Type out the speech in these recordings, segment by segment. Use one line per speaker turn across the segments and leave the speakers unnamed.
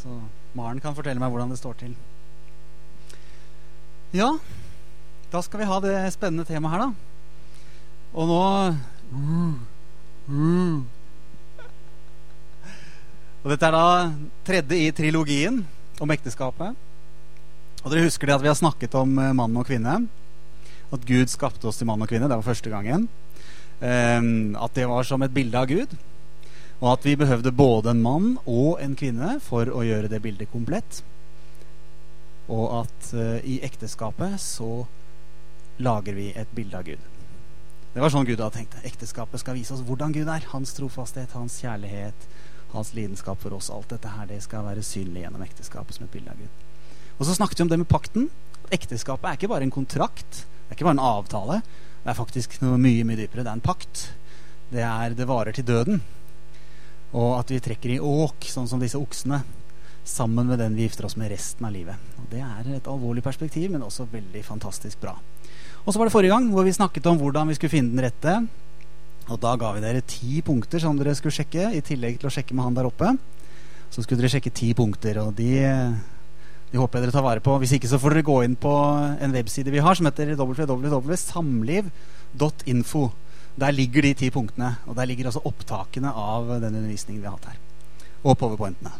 Så Maren kan fortelle meg hvordan det står til. Ja, da skal vi ha det spennende temaet her, da. Og nå Og dette er da tredje i trilogien om ekteskapet. Og dere husker det at vi har snakket om eh, mann og kvinne. At Gud skapte oss til mann og kvinne. Det var første gangen. Um, at det var som et bilde av Gud. Og at vi behøvde både en mann og en kvinne for å gjøre det bildet komplett. Og at uh, i ekteskapet så lager vi et bilde av Gud. Det var sånn Gud hadde tenkt. Ekteskapet skal vise oss hvordan Gud er. Hans trofasthet, hans kjærlighet, hans lidenskap for oss. Alt dette her det skal være synlig gjennom ekteskapet som et bilde av Gud. Og så snakket vi om det med pakten. Ekteskapet er ikke bare en kontrakt. Det er ikke bare en avtale. Det er faktisk noe mye mye dypere. Det er en pakt. Det, er, det varer til døden. Og at vi trekker i åk, sånn som disse oksene, sammen med den vi gifter oss med resten av livet. Og Det er et alvorlig perspektiv, men også veldig fantastisk bra. Og så var det forrige gang hvor vi snakket om hvordan vi skulle finne den rette. Og da ga vi dere ti punkter som dere skulle sjekke, i tillegg til å sjekke med han der oppe. Så skulle dere sjekke ti punkter, og de de håper jeg dere tar vare på. Hvis ikke så får dere gå inn på en webside vi har som heter www.samliv.info. Der ligger de ti punktene. Og der ligger også opptakene av den undervisningen vi har hatt her. Og powerpointene.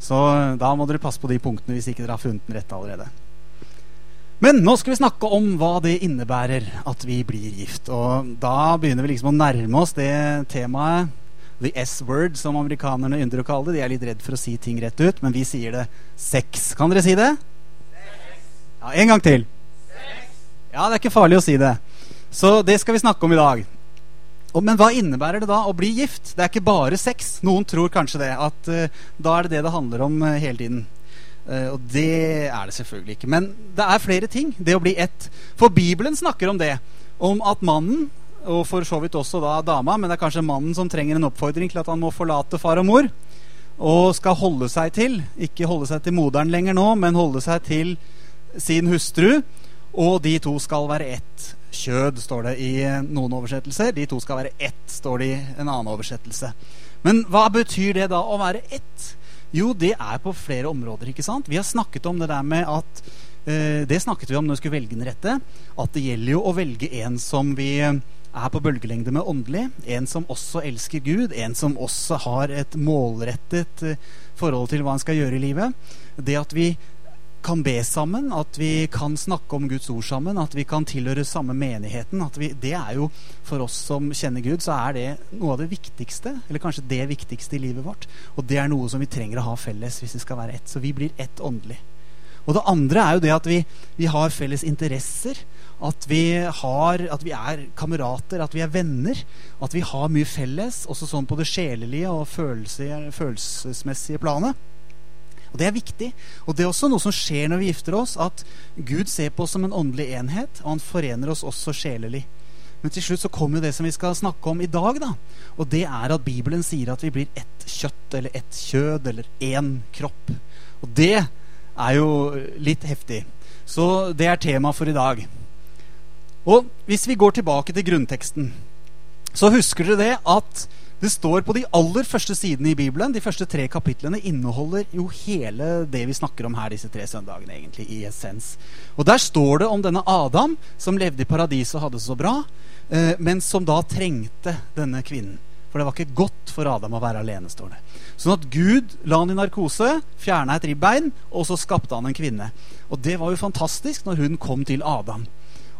Så da må dere passe på de punktene hvis ikke dere har funnet den rette allerede. Men nå skal vi snakke om hva det innebærer at vi blir gift. Og da begynner vi liksom å nærme oss det temaet the S-word, som amerikanerne ynder å kalle det. De er litt redd for å si ting rett ut, men vi sier det sex. Kan dere si det? Sex. Ja, En gang til. Sex. Ja, det er ikke farlig å si det. Så det skal vi snakke om i dag. Men hva innebærer det da å bli gift? Det er ikke bare sex. Noen tror kanskje det. At uh, da er det det det handler om uh, hele tiden. Uh, og det er det selvfølgelig ikke. Men det er flere ting. Det å bli ett. For Bibelen snakker om det. Om at mannen og for så vidt også da dama, men det er kanskje mannen som trenger en oppfordring til at han må forlate far og mor og skal holde seg til Ikke holde seg til moderen lenger nå, men holde seg til sin hustru. Og de to skal være ett kjød, står det i noen oversettelser. De to skal være ett, står det i en annen oversettelse. Men hva betyr det da å være ett? Jo, det er på flere områder. ikke sant? Vi har snakket om det der med at eh, Det snakket vi om når vi skulle velge den rette. At det gjelder jo å velge en som vi er på bølgelengde med åndelig. En som også elsker Gud. En som også har et målrettet eh, forhold til hva han skal gjøre i livet. Det at vi kan be sammen, at vi kan snakke om Guds ord sammen, at vi kan tilhøre samme menigheten. Vi, det er jo, For oss som kjenner Gud, så er det noe av det viktigste. Eller kanskje det viktigste i livet vårt. Og det er noe som vi trenger å ha felles hvis vi skal være ett. Så vi blir ett åndelig. Og det andre er jo det at vi, vi har felles interesser. At vi, har, at vi er kamerater, at vi er venner. At vi har mye felles, også sånn på det sjelelige og følelsesmessige planet. Og Det er viktig. Og det er også noe som skjer når vi gifter oss. At Gud ser på oss som en åndelig enhet, og han forener oss også sjelelig. Men til slutt så kommer jo det som vi skal snakke om i dag. da. Og det er at Bibelen sier at vi blir ett kjøtt eller ett kjød eller én kropp. Og det er jo litt heftig. Så det er tema for i dag. Og hvis vi går tilbake til grunnteksten, så husker dere det at det står på de aller første sidene i Bibelen, de første tre kapitlene, inneholder jo hele det vi snakker om her disse tre søndagene, egentlig, i essens. Og der står det om denne Adam som levde i paradiset og hadde det så bra, eh, men som da trengte denne kvinnen. For det var ikke godt for Adam å være alene, står det. Sånn at Gud la han i narkose, fjerna et ribbein, og så skapte han en kvinne. Og det var jo fantastisk når hun kom til Adam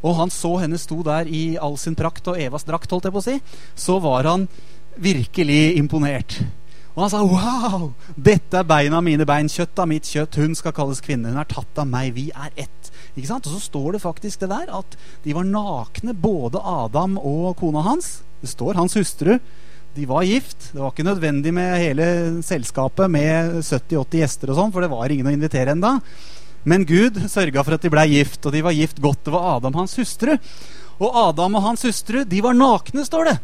og han så henne sto der i all sin prakt og Evas drakt, holdt jeg på å si, så var han virkelig imponert. Og han sa 'Wow! Dette er beina mine bein, kjøtt av mitt kjøtt. Hun skal kalles kvinne. Hun er tatt av meg. Vi er ett.' Ikke sant? Og så står det faktisk det der at de var nakne, både Adam og kona hans. Det står hans hustru. De var gift. Det var ikke nødvendig med hele selskapet med 70-80 gjester og sånn, for det var ingen å invitere enda. Men Gud sørga for at de blei gift, og de var gift godt. Det var Adam hans hustru. Og Adam og hans hustru de var nakne, står det.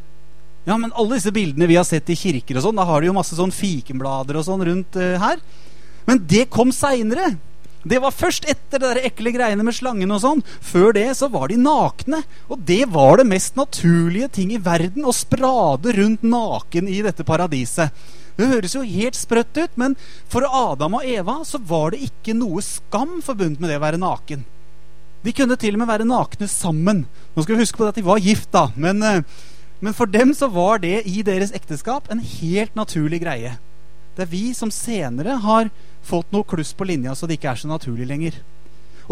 Ja, men alle disse bildene vi har sett i kirker, og sånn, da har de jo masse sånn fikenblader og sånn rundt uh, her. Men det kom seinere. Det var først etter de ekle greiene med slangen og sånn. Før det så var de nakne. Og det var det mest naturlige ting i verden å sprade rundt naken i dette paradiset. Det høres jo helt sprøtt ut, men for Adam og Eva så var det ikke noe skam forbundet med det å være naken. De kunne til og med være nakne sammen. Nå skal vi huske på at de var gift, da. Men, eh, men for dem så var det i deres ekteskap en helt naturlig greie. Det er vi som senere har fått noe kluss på linja så det ikke er så naturlig lenger.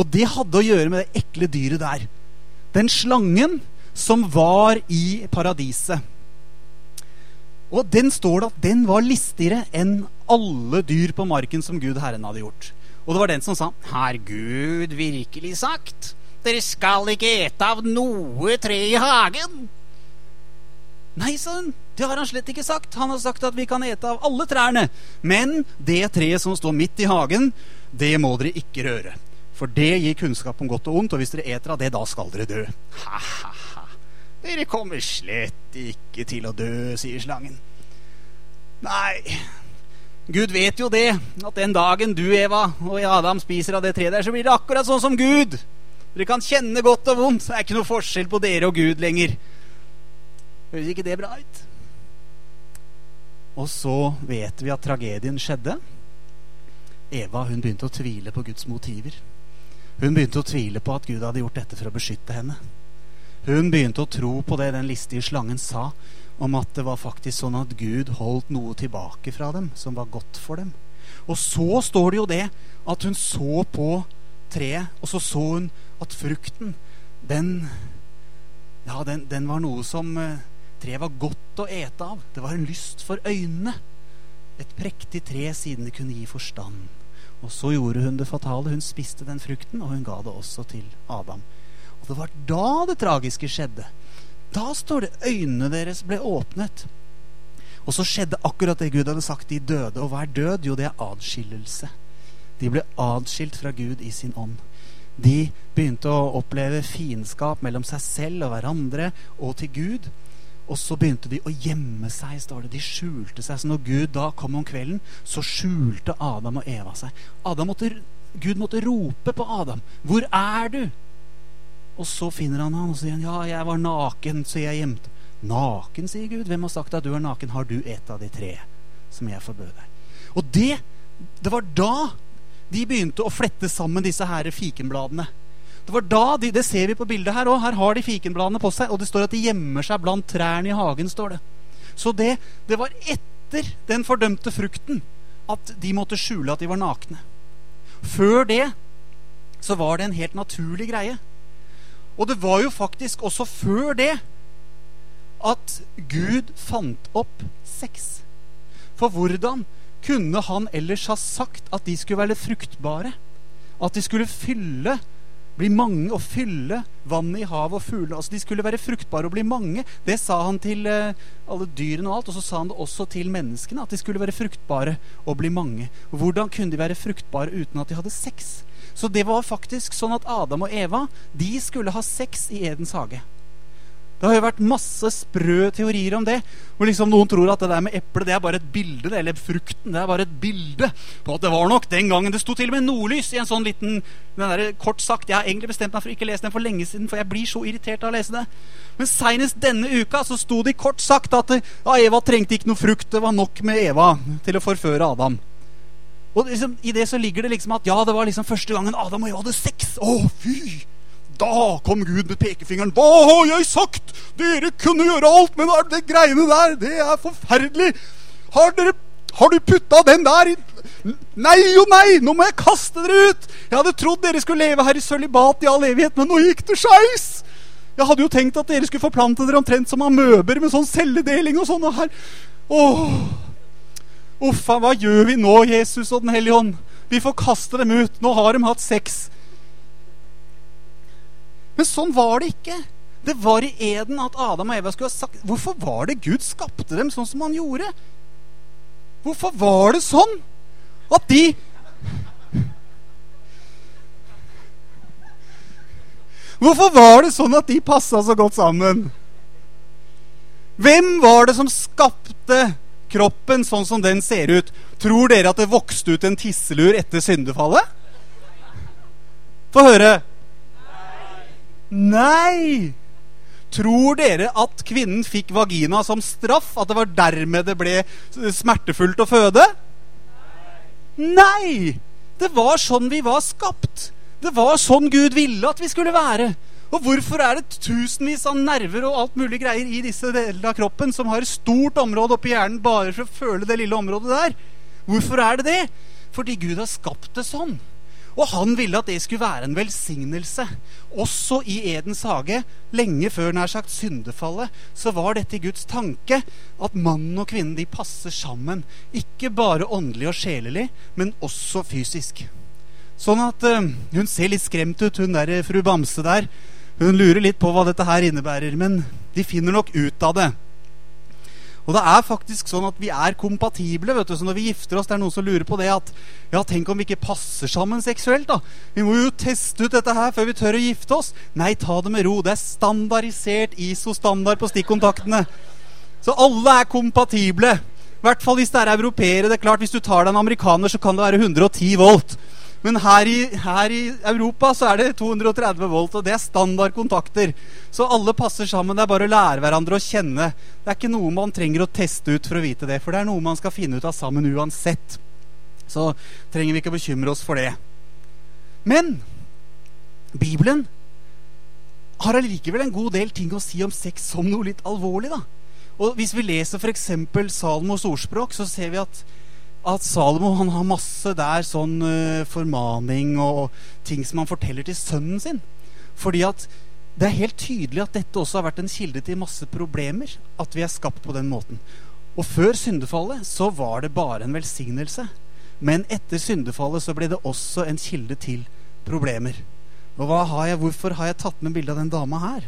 Og det hadde å gjøre med det ekle dyret der. Den slangen som var i paradiset. Og den står det at den var listigere enn alle dyr på marken som Gud Herren hadde gjort. Og det var den som sa Har Gud virkelig sagt dere skal ikke ete av noe tre i hagen? Nei, sa hun. Det har han slett ikke sagt. Han har sagt at vi kan ete av alle trærne. Men det treet som står midt i hagen, det må dere ikke røre. For det gir kunnskap om godt og ondt, og hvis dere eter av det, da skal dere dø. Ha-ha-ha. Dere kommer slett ikke til å dø, sier slangen. Nei, Gud vet jo det, at den dagen du, Eva, og Adam spiser av det treet der, så blir det akkurat sånn som Gud. Dere kan kjenne godt og vondt. Det er ikke noe forskjell på dere og Gud lenger. Høres ikke det bra ut? Og så vet vi at tragedien skjedde. Eva hun begynte å tvile på Guds motiver. Hun begynte å tvile på at Gud hadde gjort dette for å beskytte henne. Hun begynte å tro på det den listige slangen sa, om at det var faktisk sånn at Gud holdt noe tilbake fra dem som var godt for dem. Og så står det jo det at hun så på treet, og så så hun at frukten, den Ja, den, den var noe som Treet var godt å ete av. Det var en lyst for øynene. Et prektig tre siden det kunne gi forstand. Og så gjorde hun det fatale. Hun spiste den frukten, og hun ga det også til Adam. Og det var da det tragiske skjedde. Da står det øynene deres ble åpnet. Og så skjedde akkurat det Gud hadde sagt. De døde. Og hva er død? Jo, det er adskillelse. De ble adskilt fra Gud i sin ånd. De begynte å oppleve fiendskap mellom seg selv og hverandre og til Gud. Og så begynte de å gjemme seg, står det. De skjulte seg. Så når Gud da kom om kvelden, så skjulte Adam og Eva seg. Måtte, Gud måtte rope på Adam. 'Hvor er du?' Og så finner han han og sier han, 'Ja, jeg var naken, så jeg gjemte Naken, sier Gud. Hvem har sagt at du er naken? Har du et av de tre som jeg forbød deg? Og det, det var da de begynte å flette sammen disse her fikenbladene. Det var da de, Det ser vi på bildet her òg. Her har de fikenbladene på seg, og det står at de gjemmer seg blant trærne i hagen. står det. Så det, det var etter den fordømte frukten at de måtte skjule at de var nakne. Før det så var det en helt naturlig greie. Og det var jo faktisk også før det at Gud fant opp sex. For hvordan kunne han ellers ha sagt at de skulle være fruktbare? At de skulle fylle bli mange og fylle vannet i havet og fuglene. Altså, de skulle være fruktbare og bli mange. Det sa han til eh, alle dyrene og alt. Og så sa han det også til menneskene, at de skulle være fruktbare og bli mange. Hvordan kunne de være fruktbare uten at de hadde sex? Så det var faktisk sånn at Adam og Eva de skulle ha sex i Edens hage. Det har jo vært masse sprø teorier om det. Hvor liksom noen tror at det der med eplet det er bare et bilde. Eller frukten det er bare et bilde på at det var nok den gangen. Det sto til med nordlys i en sånn liten den der, Kort sagt, Jeg har egentlig bestemt meg for å ikke lese den for lenge siden, for jeg blir så irritert av å lese det. Men seinest denne uka så sto det kort sagt at ja, Eva trengte ikke noe frukt. Det var nok med Eva til å forføre Adam. Og liksom, I det så ligger det liksom at ja, det var liksom første gangen Adam og Eva hadde sex. Å, fy! Da kom Gud med pekefingeren. 'Hva har jeg sagt?' 'Dere kunne gjøre alt, men det greiene der, det er forferdelig.' 'Har, dere, har du putta den der i Nei og nei, nå må jeg kaste dere ut! Jeg hadde trodd dere skulle leve her i sølibat i all evighet, men nå gikk det skeis! Jeg hadde jo tenkt at dere skulle forplante dere omtrent som amøber med sånn celledeling og sånn. Og her. Åh. Uffa, hva gjør vi nå, Jesus og Den hellige ånd? Vi får kaste dem ut. Nå har de hatt sex. Men sånn var det ikke. Det var i eden at Adam og Eva skulle ha sagt Hvorfor var det Gud skapte dem sånn som han gjorde? Hvorfor var det sånn at de Hvorfor var det sånn at de passa så godt sammen? Hvem var det som skapte kroppen sånn som den ser ut? Tror dere at det vokste ut en tisselur etter syndefallet? Få høre. Nei! Tror dere at kvinnen fikk vagina som straff? At det var dermed det ble smertefullt å føde? Nei! Det var sånn vi var skapt. Det var sånn Gud ville at vi skulle være. Og hvorfor er det tusenvis av nerver og alt mulig greier i disse delene av kroppen som har et stort område oppi hjernen bare for å føle det lille området der? Hvorfor er det det? Fordi Gud har skapt det sånn. Og han ville at det skulle være en velsignelse. Også i Edens hage, lenge før nær sagt syndefallet, så var dette Guds tanke at mannen og kvinnen de passer sammen. Ikke bare åndelig og sjelelig, men også fysisk. Sånn at uh, hun ser litt skremt ut, hun der fru Bamse der. Hun lurer litt på hva dette her innebærer, men de finner nok ut av det. Og det er faktisk sånn at vi er kompatible. vet du, så Når vi gifter oss, det er noen som lurer på det at ja, tenk om vi ikke passer sammen seksuelt. da. Vi må jo teste ut dette her før vi tør å gifte oss. Nei, ta det med ro. Det er standardisert ISO-standard på stikkontaktene. Så alle er kompatible. I hvert fall hvis det er europeere. det er klart Hvis du tar deg en amerikaner, så kan det være 110 volt. Men her i, her i, Europa så er det 230 volt, og det er standard kontakter. Så alle passer sammen. Det er bare å lære hverandre å kjenne. Det er ikke noe man trenger å teste ut for å vite det, for det er noe man skal finne ut av sammen uansett. Så trenger vi ikke å bekymre oss for det. Men Bibelen har allikevel en god del ting å si om sex som noe litt alvorlig. da. Og Hvis vi leser f.eks. Salmos ordspråk, så ser vi at at Salomo han har masse der sånn uh, formaning og, ting som han forteller til sønnen sin. Fordi at det er helt tydelig at dette også har vært en kilde til masse problemer. At vi er skapt på den måten. Og før syndefallet så var det bare en velsignelse. Men etter syndefallet så ble det også en kilde til problemer. Og har jeg, hvorfor har jeg tatt med bilde av den dama her?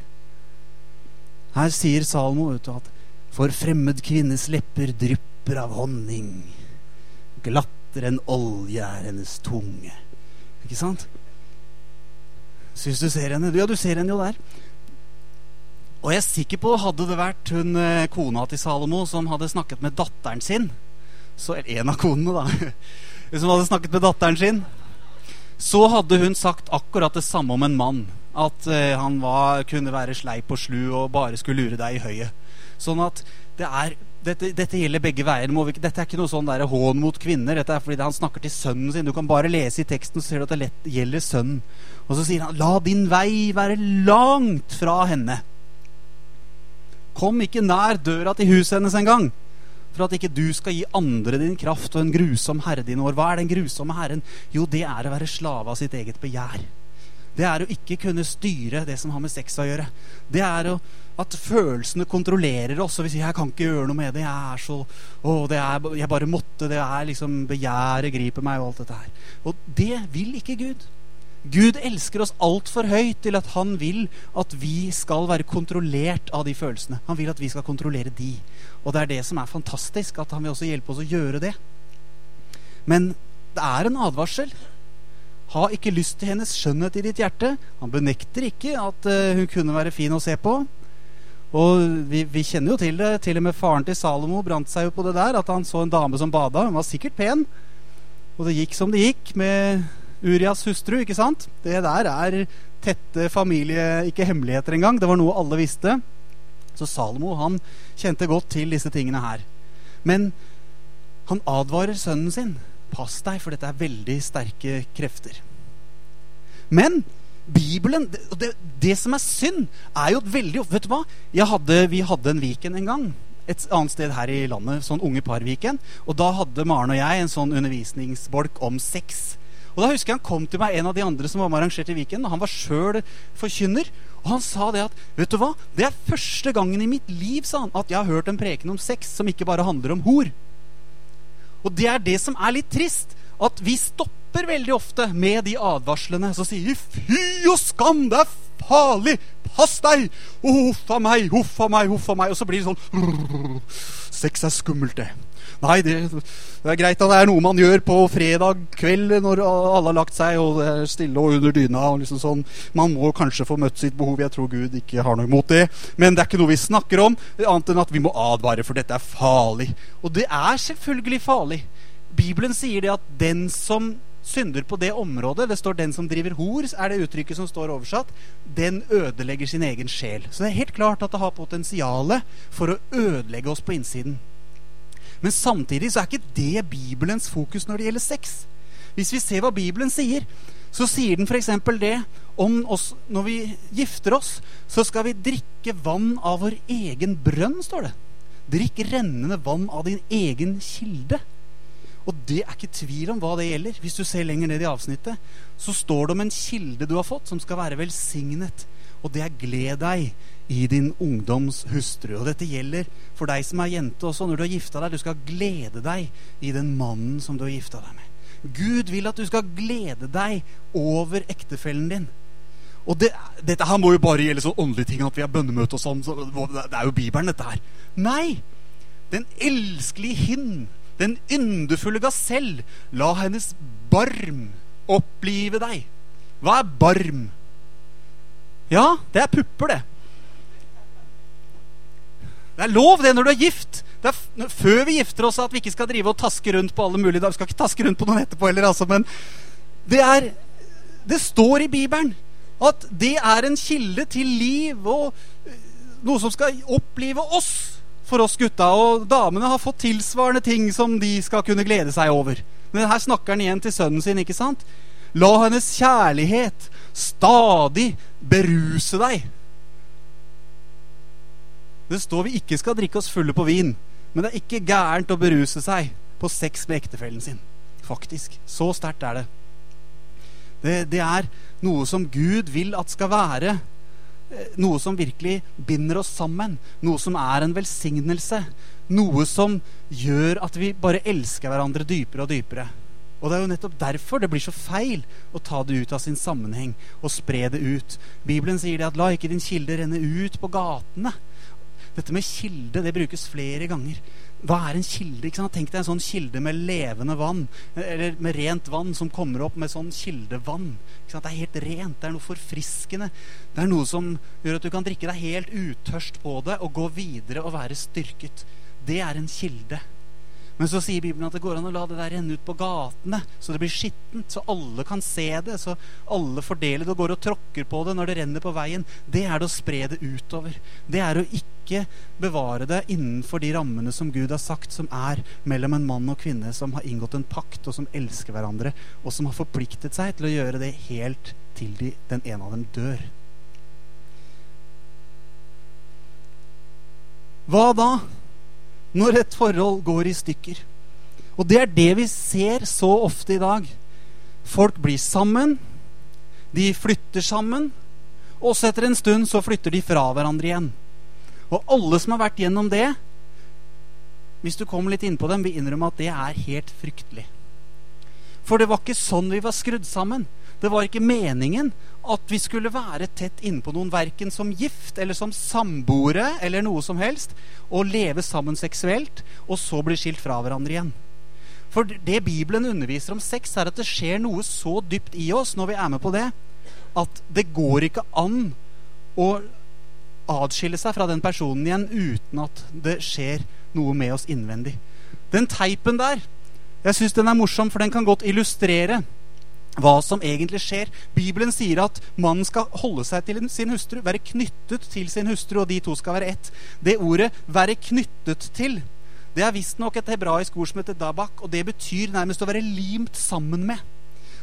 Her sier Salmo vet du, at for fremmed kvinnes lepper drypper av honning glattere enn olje er hennes tunge. Ikke sant? Syns du ser henne? Ja, du ser henne jo der. Og jeg er sikker på, hadde det vært hun eh, kona til Salomo som hadde snakket med datteren sin så, Eller en av konene, da. Som hadde snakket med datteren sin. Så hadde hun sagt akkurat det samme om en mann. At uh, han var, kunne være sleip og slu og bare skulle lure deg i høyet. Sånn at det er dette, dette, gjelder begge veier. Vi, dette er ikke noe sånn der hån mot kvinner. Dette er fordi han snakker til sønnen sin. Du kan bare lese i teksten, så ser du at det lett gjelder sønnen. Og så sier han, la din vei være langt fra henne. Kom ikke nær døra til huset hennes engang. For at ikke du skal gi andre din kraft og en grusom herre din år. Hva er den grusomme herren? Jo, det er å være slave av sitt eget begjær. Det er å ikke kunne styre det som har med sex å gjøre. Det er å at følelsene kontrollerer oss. Og vi sier 'jeg kan ikke gjøre noe med det', jeg er så å, er, 'Jeg bare måtte', det er liksom begjæret griper meg, og alt dette her. Og det vil ikke Gud. Gud elsker oss altfor høyt til at han vil at vi skal være kontrollert av de følelsene. Han vil at vi skal kontrollere de. Og det er det som er fantastisk, at han vil også hjelpe oss å gjøre det. Men det er en advarsel. Ha ikke lyst til hennes skjønnhet i ditt hjerte. Han benekter ikke at uh, hun kunne være fin å se på. Og vi, vi, kjenner jo til det. Til og med faren til Salomo brant seg jo på det der. At han så en dame som bada. Hun var sikkert pen. Og det gikk som det gikk med Urias hustru, ikke sant? Det der er tette familie... Ikke hemmeligheter engang. Det var noe alle visste. Så Salomo han kjente godt til disse tingene her. Men han advarer sønnen sin. Pass deg, for dette er veldig sterke krefter. Men Bibelen det, det, som er synd, er jo veldig Vet du hva? Hadde, vi hadde en Viken en gang. Et annet sted her i landet. Sånn Unge par-Viken. Og da hadde Maren og jeg en sånn undervisningsbolk om sex. Og da husker jeg han kom til meg, en av de andre som var med arrangert i Viken. og Han var sjøl forkynner. Og han sa det at Vet du hva? Det er første gangen i mitt liv sa han, at jeg har hørt en preken om sex som ikke bare handler om hor. Og det er det som er litt trist. At vi stopper stopper veldig ofte med de advarslene som sier 'fy og skam, det er farlig', 'pass deg', 'huff a meg', 'huff a meg', huff a meg. Og så blir det sånn Sex er skummelt, det. Nei, det, det, er greit at det er noe man gjør på fredag kveld når alle har lagt seg og det er stille og under dyna. og liksom sånn. Man må kanskje få møtt sitt behov. Jeg tror Gud ikke har noe imot det. Men det er ikke noe vi snakker om, annet enn at vi må advare, for dette er farlig. Og det er selvfølgelig farlig. Bibelen sier det at den som synder på det området Det står 'den som driver hor', er det uttrykket som står oversatt. Den ødelegger sin egen sjel. Så det er helt klart at det har potensial for å ødelegge oss på innsiden. Men samtidig så er ikke det Bibelens fokus når det gjelder sex. Hvis vi ser hva Bibelen sier, så sier den f.eks. det om oss når vi gifter oss, så skal vi drikke vann av vår egen brønn, står det. Drikk rennende vann av din egen kilde. Og det er ikke tvil om hva det gjelder. Hvis du ser lenger ned i avsnittet, så står det om en kilde du har fått, som skal være velsignet. Og det er 'gled deg i din ungdoms hustru'. Og dette gjelder for deg som er jente også. Når du har gifta deg, du skal glede deg i den mannen som du har gifta deg med. Gud vil at du skal glede deg over ektefellen din. Og det, dette her må jo bare gjelde sånn åndelige ting, at vi har bønnemøte og sånn. Så det er jo Bibelen, dette her. Nei! Den elskelige hind den yndefulle gasell, la hennes barm opplive deg. Hva er barm? Ja, det er pupper, det. Det er lov, det, når du er gift. Det er før vi gifter oss, at vi ikke skal drive og taske rundt på alle mulige Vi skal ikke taske rundt på noen etterpå heller, altså, men det er Det står i Bibelen at det er en kilde til liv og eh, noe som skal opplive oss for oss gutta. Og damene har fått tilsvarende ting som de skal kunne glede seg over. Men her snakker han igjen til sønnen sin, ikke sant? La hennes kjærlighet stadig beruse deg. Det står vi ikke skal drikke oss fulle på vin, men det er ikke gærent å beruse seg på sex med ektefellen sin. Faktisk. Så sterkt er det. det. Det er noe som Gud vil at skal være noe som virkelig binder oss sammen. Noe som er en velsignelse. Noe som gjør at vi bare elsker hverandre dypere og dypere. Og det er jo nettopp derfor det blir så feil å ta det ut av sin sammenheng og spre det ut. Bibelen sier det at 'la ikke din kilde renne ut på gatene'. Dette med kilde det brukes flere ganger. Hva er en kilde? Tenk deg en sånn kilde med levende vann. Eller med rent vann som kommer opp med sånn kildevann. Det er helt rent. Det er noe forfriskende. Det er noe som gjør at du kan drikke deg helt utørst på det og gå videre og være styrket. Det er en kilde. Men så sier Bibelen at det går an å la det der renne ut på gatene, så det blir skittent, så alle kan se det, så alle fordeler det og går og tråkker på det når det renner på veien. Det er det å spre det utover. Det er å ikke bevare det innenfor de rammene som Gud har sagt, som er mellom en mann og kvinne som har inngått en pakt, og som elsker hverandre, og som har forpliktet seg til å gjøre det helt til de, den ene av dem dør. Hva da? Når et forhold går i stykker. Og det er det vi ser så ofte i dag. Folk blir sammen, de flytter sammen, og så etter en stund så flytter de fra hverandre igjen. Og alle som har vært gjennom det, hvis du kommer litt innpå dem, vil innrømme at det er helt fryktelig. For det var ikke sånn vi var skrudd sammen. Det var ikke meningen at vi skulle være tett innpå noen, verken som gift eller som samboere eller noe som helst, og leve sammen seksuelt, og så bli skilt fra hverandre igjen. For det Bibelen underviser om sex, er at det skjer noe så dypt i oss når vi er med på det, at det går ikke an å adskille seg fra den personen igjen uten at det skjer noe med oss innvendig. Den teipen der, jeg syns den er morsom, for den kan godt illustrere hva som egentlig skjer. Bibelen sier at mannen skal holde seg til sin hustru, være knyttet til sin hustru, og de to skal være ett. Det ordet 'være knyttet til' det er visstnok et hebraisk ord som heter dabak, og det betyr nærmest å være limt sammen med.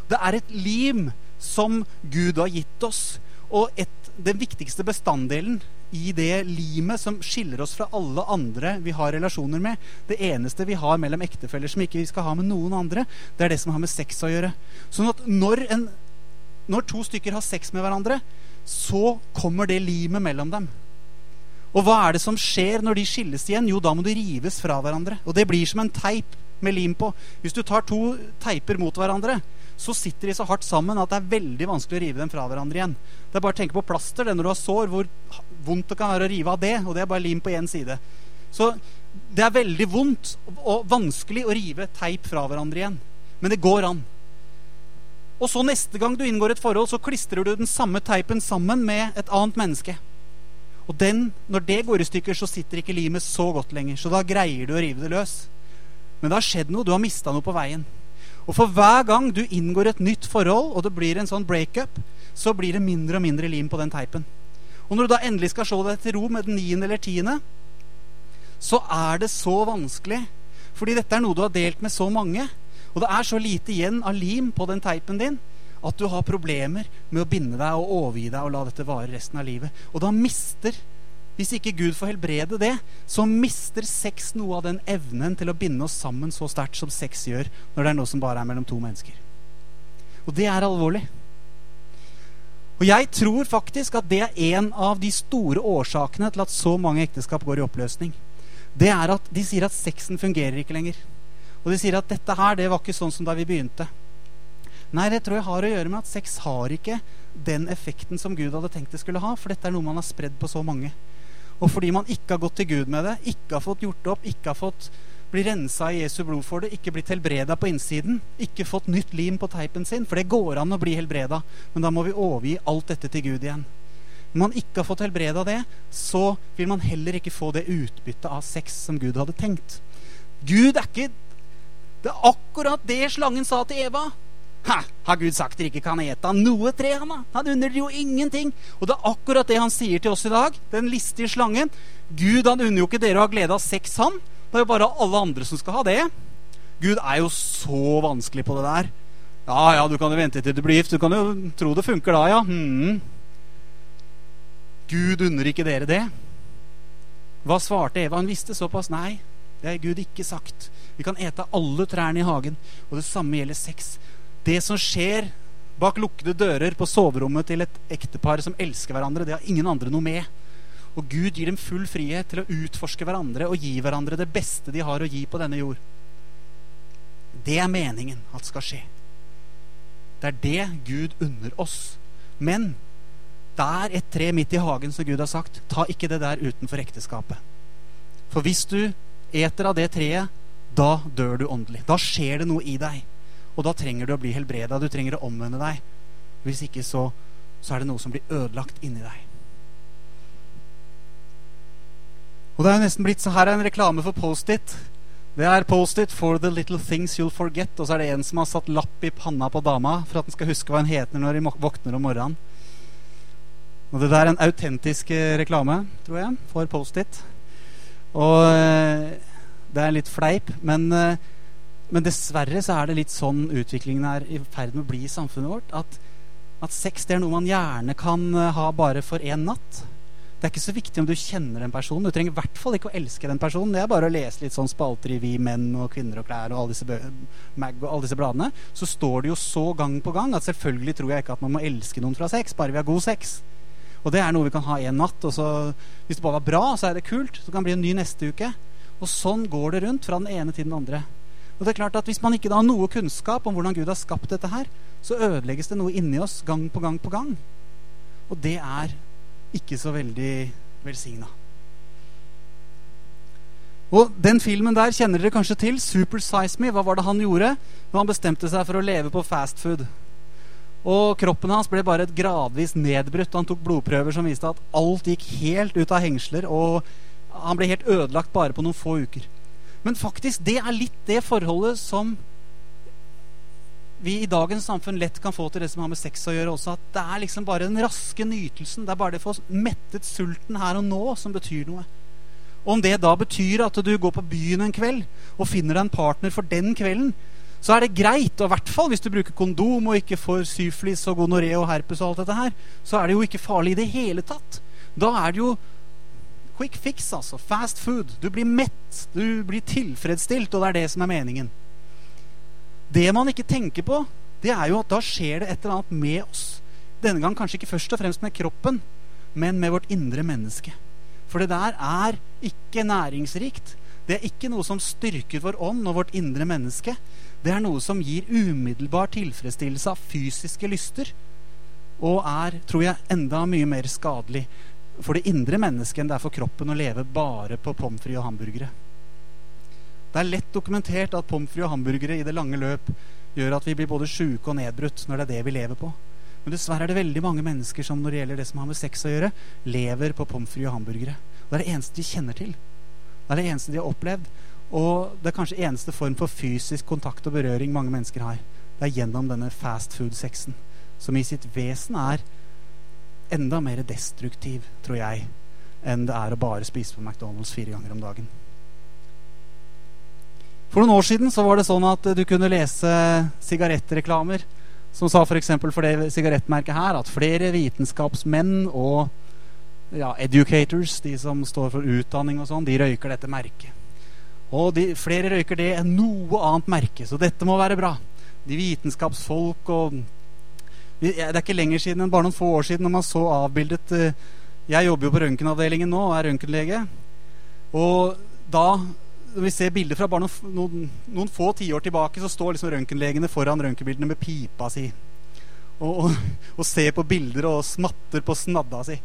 Det er et lim som Gud har gitt oss, og et, den viktigste bestanddelen i det limet som skiller oss fra alle andre vi har relasjoner med. Det eneste vi har mellom ektefeller som ikke vi skal ha med noen andre, det er det som har med sex å gjøre. Sånn at når, en, når to stykker har sex med hverandre, så kommer det limet mellom dem. Og hva er det som skjer når de skilles igjen? Jo, da må de rives fra hverandre. Og det blir som en teip med lim på. Hvis du tar to teiper mot hverandre, så sitter de så hardt sammen at det er veldig vanskelig å rive dem fra hverandre igjen. Det er bare å tenke på plaster det når du har sår, hvor vondt det kan være å rive av det. Og det er bare lim på én side. Så det er veldig vondt og vanskelig å rive teip fra hverandre igjen. Men det går an. Og så neste gang du inngår et forhold, så klistrer du den samme teipen sammen med et annet menneske. Og den, når det går i stykker, så sitter ikke limet så godt lenger. Så da greier du å rive det løs. Men det har skjedd noe. Du har mista noe på veien. Og for hver gang du inngår et nytt forhold, og det blir en sånn breakup, så blir det mindre og mindre lim på den teipen. Og når du da endelig skal slå deg til ro med den niende eller tiende, så er det så vanskelig. Fordi dette er noe du har delt med så mange. Og det er så lite igjen av lim på den teipen din at du har problemer med å binde deg og overgi deg og la dette vare resten av livet. Og da mister hvis ikke Gud får helbrede det, så mister sex noe av den evnen til å binde oss sammen så sterkt som sex gjør når det er noe som bare er mellom to mennesker. Og det er alvorlig. Og jeg tror faktisk at det er en av de store årsakene til at så mange ekteskap går i oppløsning. Det er at de sier at sexen fungerer ikke lenger. Og de sier at dette her, det var ikke sånn som da vi begynte. Nei, det tror jeg har å gjøre med at sex har ikke den effekten som Gud hadde tenkt det skulle ha. For dette er noe man har spredd på så mange. Og fordi man ikke har gått til Gud med det, ikke har fått gjort det opp, ikke har fått bli rensa i Jesu blod for det, ikke blitt helbreda på innsiden, ikke fått nytt lim på teipen sin, for det går an å bli helbreda, men da må vi overgi alt dette til Gud igjen. Når man ikke har fått helbreda det, så vil man heller ikke få det utbyttet av sex som Gud hadde tenkt. Gud er ikke Det er akkurat det slangen sa til Eva. Ha, har Gud sagt dere ikke kan ete av noe tre? Han, han unner jo ingenting. Og det er akkurat det han sier til oss i dag. Den listige slangen. Gud han unner jo ikke dere å ha glede av sex, han. Det er jo bare alle andre som skal ha det. Gud er jo så vanskelig på det der. Ja, ja, du kan jo vente til du blir gift. Du kan jo tro det funker da, ja. Hmm. Gud unner ikke dere det. Hva svarte Eva? Hun visste såpass. Nei, det har Gud ikke sagt. Vi kan ete alle trærne i hagen. Og det samme gjelder sex det som skjer bak lukkede dører på soverommet til et ektepar som elsker hverandre, det har ingen andre noe med. Og Gud gir dem full frihet til å utforske hverandre og gi hverandre det beste de har å gi på denne jord. Det er meningen at skal skje. Det er det Gud unner oss. Men det er et tre midt i hagen som Gud har sagt. Ta ikke det der utenfor ekteskapet. For hvis du eter av det treet, da dør du åndelig. Da skjer det noe i deg. Og da trenger du å bli helbreda. Du trenger å omvende deg. Hvis ikke så, så er det noe som blir ødelagt inni deg. Og det er jo nesten blitt så Her er en reklame for Post-It. Det er Post-It for the little things you'll forget. Og så er det en som har satt lapp i panna på dama for at den skal huske hva hun heter når hun våkner om morgenen. Og det der er en autentisk eh, reklame, tror jeg, for Post-It. Og eh, det er litt fleip, men eh, men dessverre så er det litt sånn utviklingen er i ferd med å bli i samfunnet vårt. At, at sex det er noe man gjerne kan eh, ha bare for én natt. Det er ikke så viktig om du kjenner den personen. Du trenger i hvert fall ikke å elske den personen. Det er bare å lese litt sånn spalter i Vi menn og Kvinner og klær og alle disse, mag og alle disse bladene. Så står det jo så gang på gang at selvfølgelig tror jeg ikke at man må elske noen fra sex, bare vi har god sex. Og det er noe vi kan ha en natt. Og så, hvis det bare var bra, så er det kult. Så kan det bli en ny neste uke. Og sånn går det rundt fra den ene til den andre. Og det er klart at Hvis man ikke har noe kunnskap om hvordan Gud har skapt dette her, så ødelegges det noe inni oss gang på gang på gang. Og det er ikke så veldig velsigna. Og Den filmen der kjenner dere kanskje til. Super Size Me. Hva var det han gjorde når han bestemte seg for å leve på fast food? Og kroppen hans ble bare et gradvis nedbrutt. Han tok blodprøver som viste at alt gikk helt ut av hengsler. Og han ble helt ødelagt bare på noen få uker. Men faktisk, det er litt det forholdet som vi i dagens samfunn lett kan få til det som har med sex å gjøre også. At det er liksom bare den raske nytelsen. Det er bare det for mettet sulten her og nå som betyr noe. Og om det da betyr at du går på byen en kveld og finner deg en partner for den kvelden, så er det greit. Og i hvert fall hvis du bruker kondom og ikke får syflis og gonoré og herpes og alt dette her, så er det jo ikke farlig i det hele tatt. Da er det jo quick fix, altså. Fast food. Du blir mett. Du blir tilfredsstilt, og det er det som er meningen. Det man ikke tenker på, det er jo at da skjer det et eller annet med oss. Denne gang kanskje ikke først og fremst med kroppen, men med vårt indre menneske. For det der er ikke næringsrikt. Det er ikke noe som styrker vår ånd og vårt indre menneske. Det er noe som gir umiddelbar tilfredsstillelse av fysiske lyster. Og er, tror jeg, enda mye mer skadelig for det indre mennesket enn det er for kroppen å leve bare på pommes frites og hamburgere. Det er lett dokumentert at pommes frites og hamburgere i det lange løp gjør at vi blir både sjuke og nedbrutt når det er det vi lever på. Men dessverre er det veldig mange mennesker som når det gjelder det som har med sex å gjøre, lever på pommes frites og hamburgere. Det er det eneste de kjenner til. Det er det eneste de har opplevd. Og det er kanskje eneste form for fysisk kontakt og berøring mange mennesker har. Det er gjennom denne fast food-sexen, som i sitt vesen er enda mer destruktiv, tror jeg, enn det er å bare spise på McDonald's fire ganger om dagen. For noen år siden så var det sånn at du kunne lese sigarettreklamer som sa f.eks. For, for det sigarettmerket her at flere vitenskapsmenn og ja, educators, de som står for utdanning og sånn, de røyker dette merket. Og de, flere røyker det enn noe annet merke, så dette må være bra. De vitenskapsfolk og Det er ikke lenger siden enn bare noen få år siden når man så avbildet eh, Jeg jobber jo på røntgenavdelingen nå og er røntgenlege. Og da når vi ser bilder fra bare noen, noen, noen få tiår tilbake, så står liksom røntgenlegene foran røntgenbildene med pipa si. Og, og, og, ser på bilder og smatter på snadda si.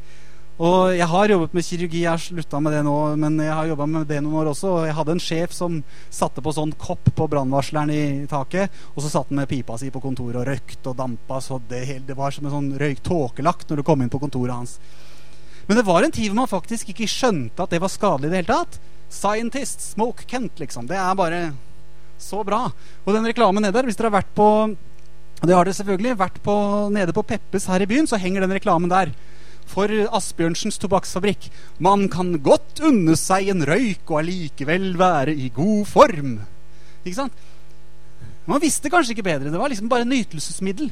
Og jeg har jobbet med kirurgi, jeg har slutta med det nå, men jeg har jobba med det noen år også. Og jeg hadde en sjef som satte på sånn kopp på brannvarsleren i taket, og så satt han med pipa si på kontoret og røykte og dampa så det, det var som en sånn røyk tåkelagt når du kom inn på kontoret hans. Men det var en tid hvor man faktisk ikke skjønte at det var skadelig i det hele tatt. Scientist, smoke Kent, liksom. Det er bare så bra. Og den reklamen nede der, hvis dere har vært på det har dere selvfølgelig. Vært på, nede på Peppes her i byen, så henger den reklamen der for Asbjørnsens tobakksfabrikk. Man kan godt unne seg en røyk og allikevel være i god form. Ikke sant? Man visste kanskje ikke bedre. Det var liksom bare nytelsesmiddel.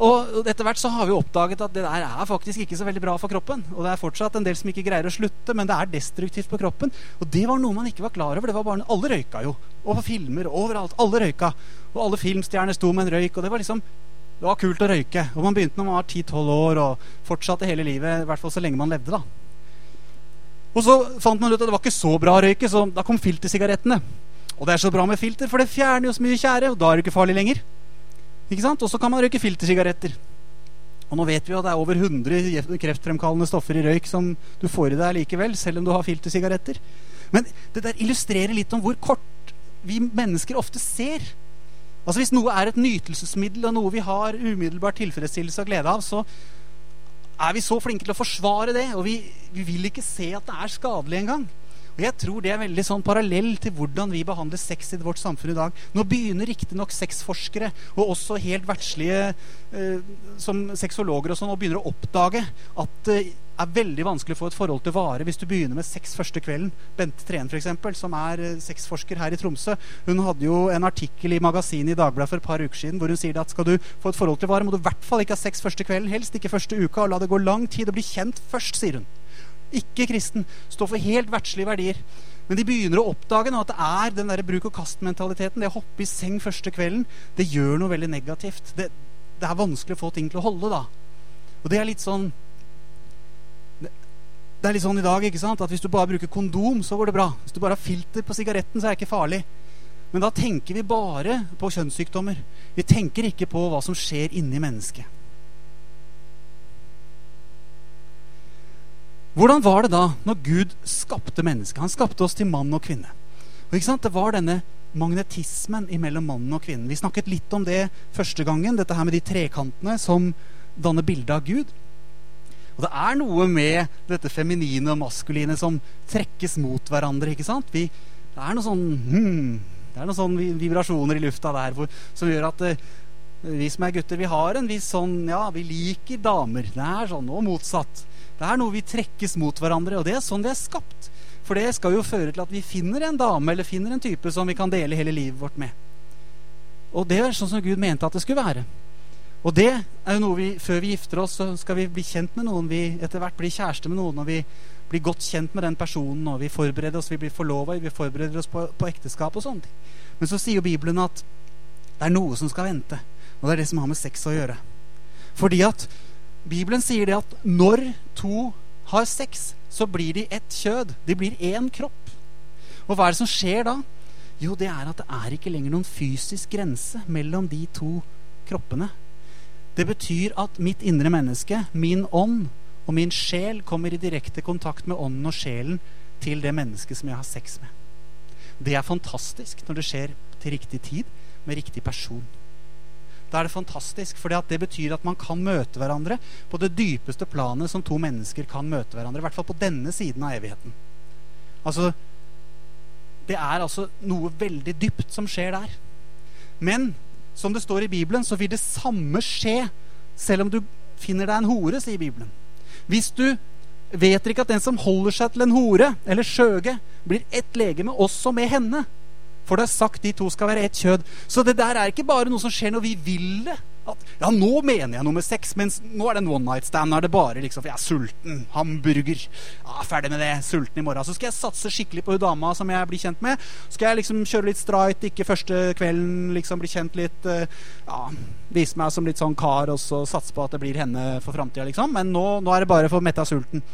Og etter hvert så har vi oppdaget at det der er faktisk ikke så veldig bra for kroppen. Og det er fortsatt en del som ikke greier å slutte, men det er destruktivt på kroppen. Og det var noe man ikke var klar over. det var bare, Alle røyka jo. Og på filmer overalt. Alle røyka. Og alle filmstjerner sto med en røyk. Og det var liksom det var kult å røyke. Og man begynte når man var 10-12 år og fortsatte hele livet. I hvert fall så lenge man levde, da. Og så fant man ut at det var ikke så bra å røyke, så da kom filtersigarettene. Og det er så bra med filter, for det fjerner jo så mye tjære, og da er det ikke farlig lenger. Ikke sant? Og så kan man røyke filtersigaretter. Og nå vet vi jo at det er over 100 kreftfremkallende stoffer i røyk som du får i deg likevel, selv om du har filtersigaretter. Men det der illustrerer litt om hvor kort vi mennesker ofte ser Altså Hvis noe er et nytelsesmiddel og noe vi har umiddelbar tilfredsstillelse og glede av, så er vi så flinke til å forsvare det, og vi, vi vil ikke se at det er skadelig engang. Og jeg tror det er veldig sånn parallell til hvordan vi behandler sex i vårt samfunn i dag. Nå begynner riktignok sexforskere og også helt verdslige eh, som sexologer og sånn, å begynner å oppdage at eh, er veldig vanskelig å få et forhold til vare hvis du begynner med sex første kvelden. Bente Treen, f.eks., som er eh, sexforsker her i Tromsø, hun hadde jo en artikkel i magasinet i Dagbladet for et par uker siden hvor hun sier at skal du få et forhold til vare, må du i hvert fall ikke ha sex første kvelden, helst ikke første uka, og la det gå lang tid og bli kjent først, sier hun ikke kristen, står for helt verdslige verdier. Men de begynner å oppdage nå at det er den der bruk-og-kast-mentaliteten. Det å hoppe i seng første kvelden, det gjør noe veldig negativt. Det, det, er vanskelig å få ting til å holde, da. Og det er litt sånn det er litt sånn i dag ikke sant? at hvis du bare bruker kondom, så går det bra. Hvis du bare har filter på sigaretten, så er det ikke farlig. Men da tenker vi bare på kjønnssykdommer. Vi tenker ikke på hva som skjer inni mennesket. Hvordan var det da når Gud skapte mennesket? Han skapte oss til mann og kvinne. Og ikke sant? Det var denne magnetismen mellom mannen og kvinnen. Vi snakket litt om det første gangen, dette her med de trekantene som danner bildet av Gud. Og det er noe med dette feminine og maskuline som trekkes mot hverandre. ikke sant? Vi, det er noen sånn hmm, Det er noen sånne vibrasjoner i lufta der hvor, som gjør at uh, vi som er gutter, vi har en viss sånn Ja, vi liker damer. Det er sånn, og motsatt. Det er noe vi trekkes mot hverandre, og det er sånn vi er skapt. For det skal jo føre til at vi finner en dame eller finner en type som vi kan dele hele livet vårt med. Og det er sånn som Gud mente at det skulle være. Og det er jo noe vi, Før vi gifter oss, så skal vi bli kjent med noen. Vi etter hvert blir kjæreste med noen, og vi blir godt kjent med den personen. Og vi forbereder oss, vi blir forlova, vi forbereder oss på, på ekteskap og sånne ting. Men så sier jo Bibelen at det er noe som skal vente. Og det er det som har med sex å gjøre. Fordi at Bibelen sier det at når to har sex, så blir de ett kjød. De blir én kropp. Og hva er det som skjer da? Jo, det er at det er ikke lenger noen fysisk grense mellom de to kroppene. Det betyr at mitt indre menneske, min ånd og min sjel, kommer i direkte kontakt med ånden og sjelen til det mennesket som jeg har sex med. Det er fantastisk når det skjer til riktig tid med riktig person. Da er det fantastisk, for det betyr at man kan møte hverandre på det dypeste planet som to mennesker kan møte hverandre. I hvert fall på denne siden av evigheten. Altså, det er altså noe veldig dypt som skjer der. Men som det står i Bibelen, så vil det samme skje selv om du finner deg en hore, sier Bibelen. Hvis du vet ikke at den som holder seg til en hore eller skjøge, blir ett legeme også med henne. For det er sagt de to skal være ett kjød. Så det der er ikke bare noe som skjer når vi vil det. At, ja, nå mener jeg nummer seks, mens nå er det en one night stand. Nå er det bare liksom, for jeg er sulten. Hamburger. Ja, ferdig med det. Sulten i morgen. Så skal jeg satse skikkelig på hun dama som jeg blir kjent med. Skal jeg liksom kjøre litt streit, ikke første kvelden, liksom bli kjent litt. Uh, ja, vise meg som litt sånn kar, og så satse på at det blir henne for framtida, liksom. Men nå, nå er det bare for å mette sulten.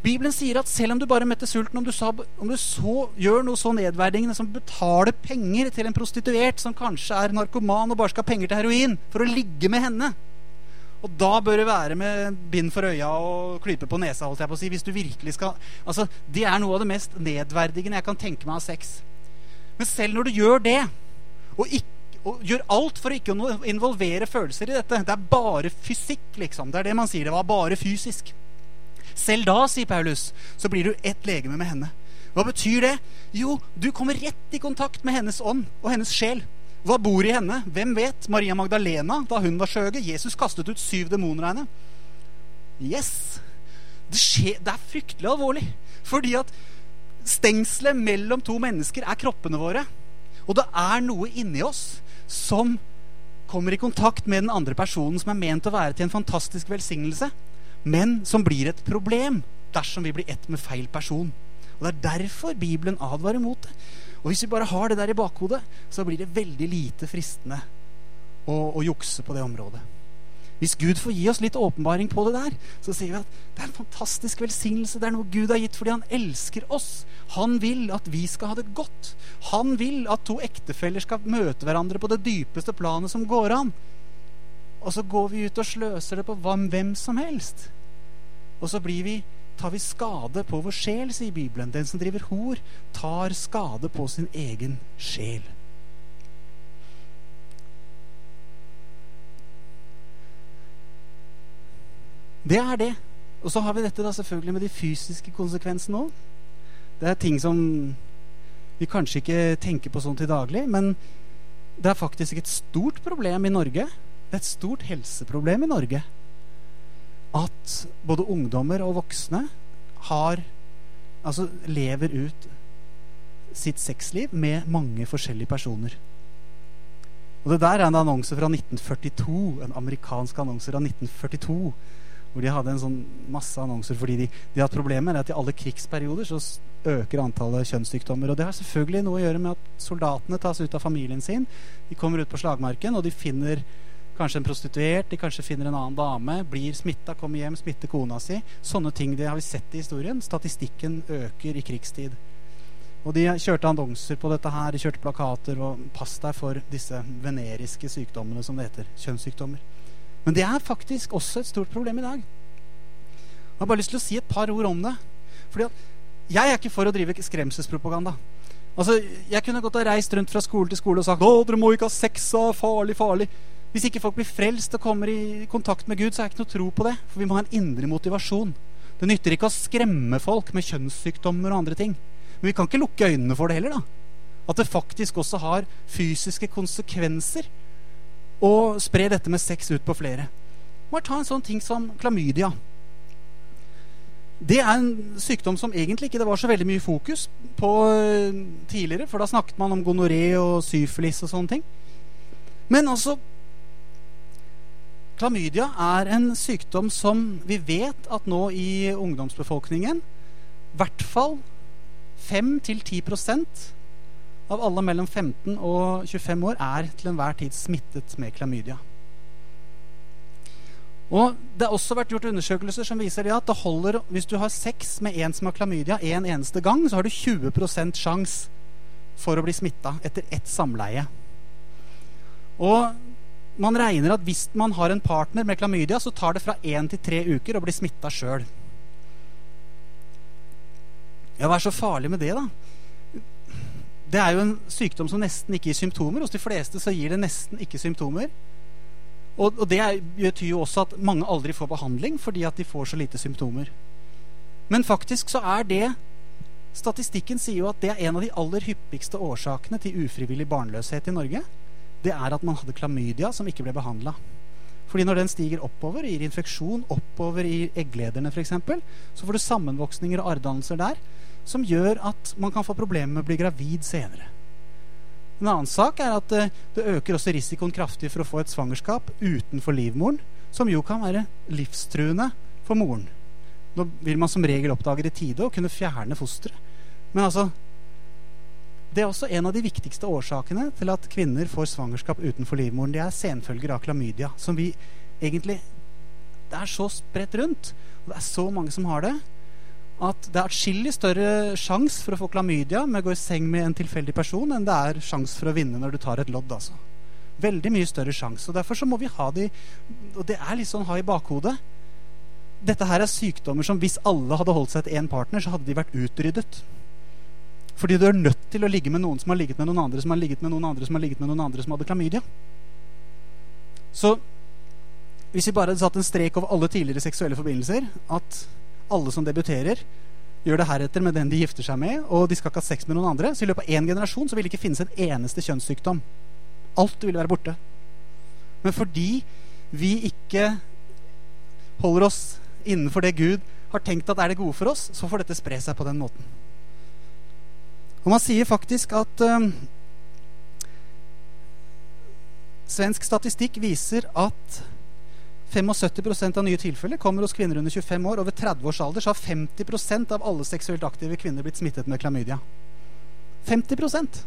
Bibelen sier at selv om du bare møtte sulten, om du, så, om du så, gjør noe så nedverdigende som betaler penger til en prostituert som kanskje er narkoman og bare skal ha penger til heroin, for å ligge med henne Og da bør det være med bind for øya og klype på nesa, holdt jeg på å si, hvis du virkelig skal Altså, Det er noe av det mest nedverdigende jeg kan tenke meg av sex. Men selv når du gjør det, og, ikke, og gjør alt for å ikke involvere følelser i dette Det er bare fysikk, liksom. Det er det man sier. Det var bare fysisk. Selv da, sier Paulus, så blir du ett legeme med henne. Hva betyr det? Jo, du kommer rett i kontakt med hennes ånd og hennes sjel. Hva bor i henne? Hvem vet? Maria Magdalena, da hun var skjøge. Jesus kastet ut syv demoner av henne. Yes! Det, skjer, det er fryktelig alvorlig. Fordi at stengselet mellom to mennesker er kroppene våre. Og det er noe inni oss som kommer i kontakt med den andre personen som er ment å være til en fantastisk velsignelse men som blir et problem dersom vi blir ett med feil person. Og Det er derfor Bibelen advarer mot det. Og Hvis vi bare har det der i bakhodet, så blir det veldig lite fristende å, å jukse på det området. Hvis Gud får gi oss litt åpenbaring på det der, så sier vi at det er en fantastisk velsignelse. Det er noe Gud har gitt fordi han elsker oss. Han vil at vi skal ha det godt. Han vil at to ektefeller skal møte hverandre på det dypeste planet som går an. Og så går vi ut og sløser det på hvem som helst. Og så blir vi, tar vi skade på vår sjel, sier Bibelen. Den som driver hor, tar skade på sin egen sjel. Det er det. Og så har vi dette da selvfølgelig med de fysiske konsekvensene òg. Det er ting som vi kanskje ikke tenker på sånn til daglig, men det er faktisk et stort problem i Norge det er et stort helseproblem i Norge at både ungdommer og voksne har Altså lever ut sitt sexliv med mange forskjellige personer. Og det der er en annonse fra 1942. En amerikansk annonse fra 1942. Hvor de hadde en sånn masse annonser fordi de, de hadde problemer at i alle krigsperioder så øker antallet kjønnssykdommer. Og det har selvfølgelig noe å gjøre med at soldatene tas ut av familien sin. De kommer ut på slagmarken, og de finner Kanskje en prostituert, de kanskje finner en annen dame, blir smitta, kommer hjem, smitter kona si. Sånne ting det har vi sett i historien. Statistikken øker i krigstid. Og de kjørte annonser på dette her, de kjørte plakater og 'pass deg for disse veneriske sykdommene', som det heter. Kjønnssykdommer. Men det er faktisk også et stort problem i dag. Jeg har bare lyst til å si et par ord om det. Fordi at jeg er ikke for å drive skremselspropaganda. Altså, Jeg kunne godt ha reist rundt fra skole til skole og sagt 'Å, dere må ikke ha sex, farlig, farlig'. Hvis ikke folk blir frelst og kommer i kontakt med Gud, så er det ikke noe tro på det. For vi må ha en indre motivasjon. Det nytter ikke å skremme folk med kjønnssykdommer og andre ting. Men vi kan ikke lukke øynene for det heller. da. At det faktisk også har fysiske konsekvenser å spre dette med sex ut på flere. Bare ta en sånn ting som klamydia. Det er en sykdom som egentlig ikke det var så veldig mye fokus på eh, tidligere. For da snakket man om gonoré og syfilis og sånne ting. Men altså Klamydia er en sykdom som vi vet at nå i ungdomsbefolkningen i hvert fall 5-10% av alle mellom 15 og 25 år er til enhver tid smittet med klamydia. Og Det har også vært gjort undersøkelser som viser at det holder hvis du har sex med en som har klamydia en eneste gang, så har du 20% sjanse for å bli smitta etter ett samleie. Og man regner at hvis man har en partner med klamydia, så tar det fra én til tre uker å bli smitta sjøl. Ja, hva er så farlig med det, da? Det er jo en sykdom som nesten ikke gir symptomer. Hos de fleste så gir det nesten ikke symptomer. Og, og det betyr jo også at mange aldri får behandling fordi at de får så lite symptomer. Men faktisk så er det Statistikken sier jo at det er en av de aller hyppigste årsakene til ufrivillig barnløshet i Norge. Det er at man hadde klamydia som ikke ble behandla. Fordi når den stiger oppover, gir infeksjon oppover i egglederne f.eks., så får du sammenvoksninger og arrdannelser der som gjør at man kan få problemer med å bli gravid senere. En annen sak er at eh, det øker også risikoen kraftig for å få et svangerskap utenfor livmoren, som jo kan være livstruende for moren. Nå vil man som regel oppdage det i tide og kunne fjerne fosteret. Men altså Det er også en av de viktigste årsakene til at kvinner får svangerskap utenfor livmoren. Det er senfølger av klamydia, som vi egentlig Det er så spredt rundt, og det er så mange som har det, at det er atskillig større sjanse for å få klamydia med å gå i seng med en tilfeldig person enn det er sjanse for å vinne når du tar et lodd. altså. Veldig mye større sjanse. Og derfor så må vi ha de Og det er litt sånn ha i bakhodet. Dette her er sykdommer som hvis alle hadde holdt seg til én partner, så hadde de vært utryddet. Fordi du er nødt til å ligge med noen som har ligget med noen andre som har ligget med noen andre som har ligget med noen andre som hadde klamydia. Så hvis vi bare hadde satt en strek over alle tidligere seksuelle forbindelser at alle som debuterer, gjør det heretter med den de gifter seg med, og de skal ikke ha sex med noen andre, så i løpet av én generasjon så vil det ikke finnes en eneste kjønnssykdom. Alt vil være borte. Men fordi vi ikke holder oss innenfor det Gud har tenkt at er det gode for oss, så får dette spre seg på den måten. Og man sier faktisk at um, Svensk statistikk viser at 75% av nye tilfeller kommer hos kvinner under 25 år. Over 30 års alder så har 50% av alle seksuelt aktive kvinner blitt smittet med klamydia. 50%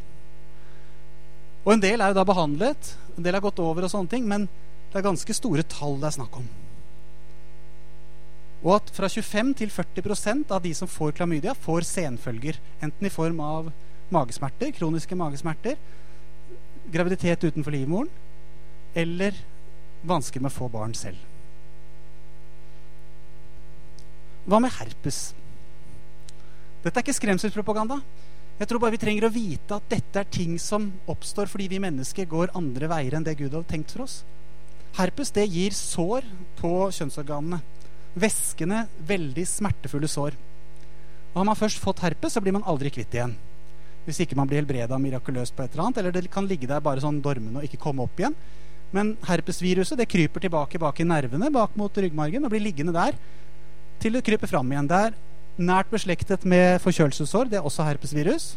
Og en del er jo da behandlet, en del har gått over, og sånne ting, men det er ganske store tall det er snakk om. Og at fra 25 til 40% av de som får klamydia, får senfølger. Enten i form av magesmerter, kroniske magesmerter, graviditet utenfor livmoren eller vansker med å få barn selv. Hva med herpes? Dette er ikke skremselspropaganda. Jeg tror bare vi trenger å vite at dette er ting som oppstår fordi vi mennesker går andre veier enn det Gud hadde tenkt for oss. Herpes det gir sår på kjønnsorganene. Væskende, veldig smertefulle sår. Og Har man først fått herpes, så blir man aldri kvitt igjen. Hvis ikke man blir helbreda mirakuløst på et eller annet. Eller det kan ligge der bare sånn dormende og ikke komme opp igjen. Men herpesviruset det kryper tilbake bak i nervene, bak mot ryggmargen, og blir liggende der til det kryper fram igjen. Det er nært beslektet med forkjølelsessår. Det er også herpesvirus.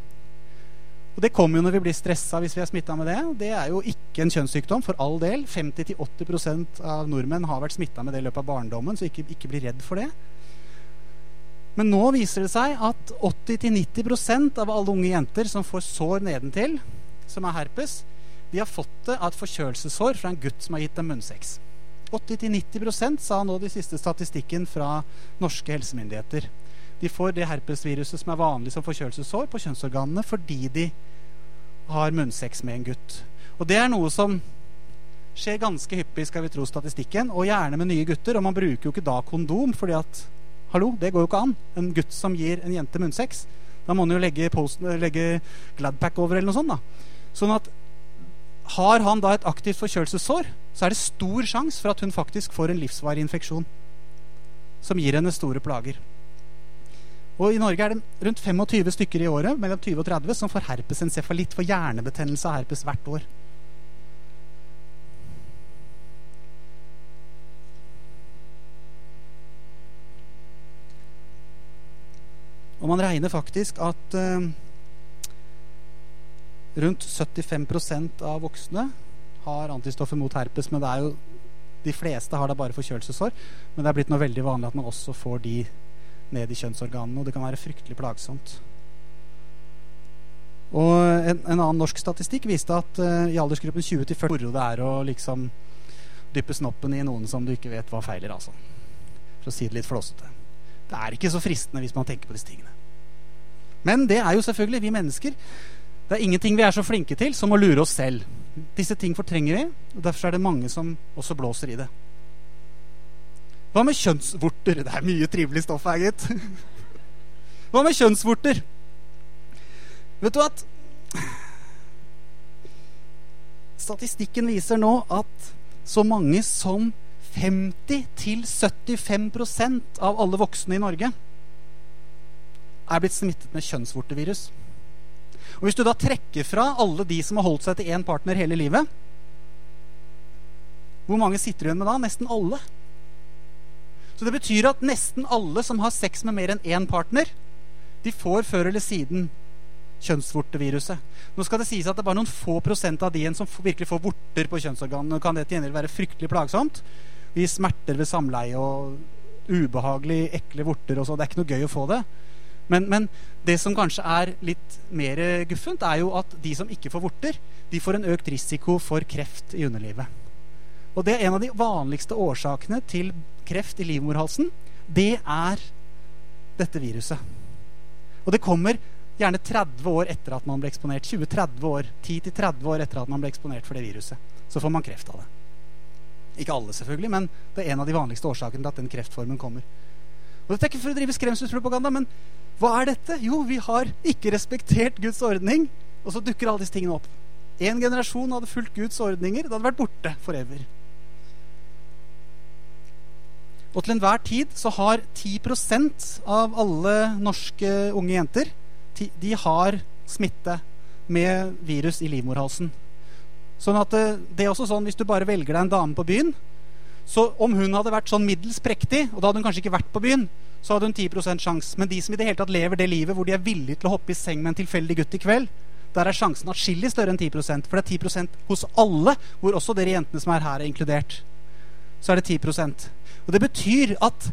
Og Det kommer jo når vi blir stressa hvis vi er smitta med det. Det er jo ikke en kjønnssykdom, for all del. 50-80% av nordmenn har vært smitta med det i løpet av barndommen, så ikke, ikke bli redd for det. Men nå viser det seg at 80-90% av alle unge jenter som får sår nedentil, som er herpes, de har fått det av et forkjølelsessår fra en gutt som har gitt dem munnsex. 80-90% sa nå de siste statistikken fra norske helsemyndigheter. De får det herpesviruset som er vanlig som forkjølelsessår på kjønnsorganene fordi de har munnsex med en gutt. Og det er noe som skjer ganske hyppig, skal vi tro statistikken, og gjerne med nye gutter. Og man bruker jo ikke da kondom, fordi at Hallo, det går jo ikke an. En gutt som gir en jente munnsex. Da må han jo legge, legge Gladpack over eller noe sånt. da. Sånn at har han da et aktivt forkjølelsessår, så er det stor sjanse for at hun faktisk får en livsvarig infeksjon som gir henne store plager. Og I Norge er det rundt 25 stykker i året mellom 20 og 30 som får herpes encefalitt, for hjernebetennelse av herpes hvert år. Og man regner faktisk at uh, Rundt 75% av voksne har antistoffer mot herpes. Men det er jo, de fleste har da bare forkjølelsesår. Men det er blitt noe veldig vanlig at man også får de ned i kjønnsorganene. Og det kan være fryktelig plagsomt. Og en, en annen norsk statistikk viste at uh, i aldersgruppen 20 til 40 moro det er å liksom dyppe snoppen i noen som du ikke vet hva feiler. altså. For å si det litt flåsete. Det er ikke så fristende hvis man tenker på disse tingene. Men det er jo selvfølgelig vi mennesker. Det er ingenting vi er så flinke til som å lure oss selv. Disse ting fortrenger vi, og derfor er det mange som også blåser i det. Hva med kjønnsvorter? Det er mye trivelig stoff her, gitt. Hva med kjønnsvorter? Vet du at Statistikken viser nå at så mange som 50-75% av alle voksne i Norge er blitt smittet med kjønnsvortevirus. Og Hvis du da trekker fra alle de som har holdt seg til én partner hele livet, hvor mange sitter du igjen med da? Nesten alle. Så det betyr at nesten alle som har sex med mer enn én partner, de får før eller siden kjønnsvorteviruset. Nå skal det sies at det er bare noen få prosent av de igjen som virkelig får vorter på kjønnsorganene. Kan det til gjengjeld være fryktelig plagsomt? Vi smerter ved samleie og ubehagelig ekle vorter og så. Det er ikke noe gøy å få det. Men, men, det som kanskje er litt mer guffent, er jo at de som ikke får vorter, de får en økt risiko for kreft i underlivet. Og det er en av de vanligste årsakene til kreft i livmorhalsen. Det er dette viruset. Og det kommer gjerne 30 år etter at man ble eksponert. 20-30 år, 10-30 år etter at man ble eksponert for det viruset. Så får man kreft av det. Ikke alle, selvfølgelig, men det er en av de vanligste årsakene til at den kreftformen kommer. Og Dette er ikke for å drive skremselspropaganda, men hva er dette? Jo, vi har ikke respektert Guds ordning, og så dukker alle disse tingene opp. En generasjon hadde fulgt Guds ordninger. Det hadde vært borte forever. Og til enhver tid så har 10% av alle norske unge jenter de har smitte med virus i livmorhalsen. Sånn at det, det er også sånn hvis du bare velger deg en dame på byen Så om hun hadde vært sånn middels prektig, og da hadde hun kanskje ikke vært på byen, så hadde hun 10% sjanse. Men de som i det hele tatt lever det livet hvor de er villige til å hoppe i seng med en tilfeldig gutt i kveld, der er sjansen atskillig større enn 10% For det er 10% hos alle, hvor også dere jentene som er her, er inkludert. Så er det 10 Og det betyr at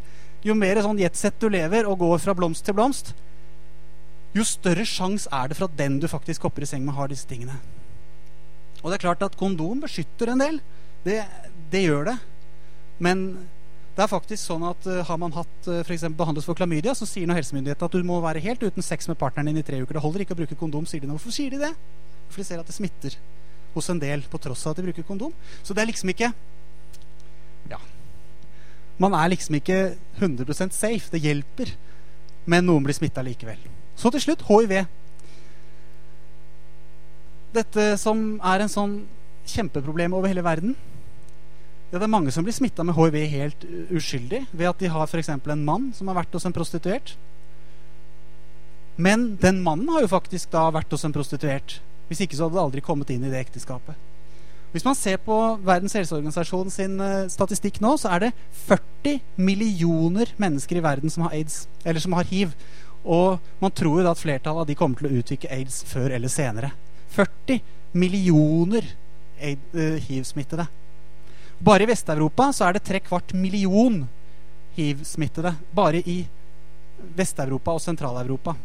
jo mer sånn jetsett du lever og går fra blomst til blomst, jo større sjanse er det for at den du faktisk hopper i seng med, har disse tingene. Og det er klart at kondom beskytter en del. Det, det gjør det. Men det er faktisk sånn at uh, har man hatt uh, for behandlet for klamydia, så sier nå helsemyndighetene at du må være helt uten sex med partneren din i tre uker. Det holder ikke å bruke kondom, sier de nå. Hvorfor sier de det? For de ser at det smitter hos en del på tross av at de bruker kondom. Så det er liksom ikke. Man er liksom ikke 100% safe. Det hjelper. Men noen blir smitta likevel. Så til slutt hiv. Dette som er en sånn kjempeproblem over hele verden. Ja, det er mange som blir smitta med hiv helt uskyldig ved at de har f.eks. en mann som har vært hos en prostituert. Men den mannen har jo faktisk da vært hos en prostituert. Hvis ikke så hadde det aldri kommet inn i det ekteskapet. Hvis man ser på Verdens helseorganisasjon sin uh, statistikk nå, så er det 40 millioner mennesker i verden som har aids, eller som har hiv. Og man tror jo da at flertallet av de kommer til å utvikle aids før eller senere. 40 millioner uh, hiv-smittede. Bare i Vest-Europa så er det trekvart million hiv-smittede. Bare i Vest-Europa og Sentral-Europa.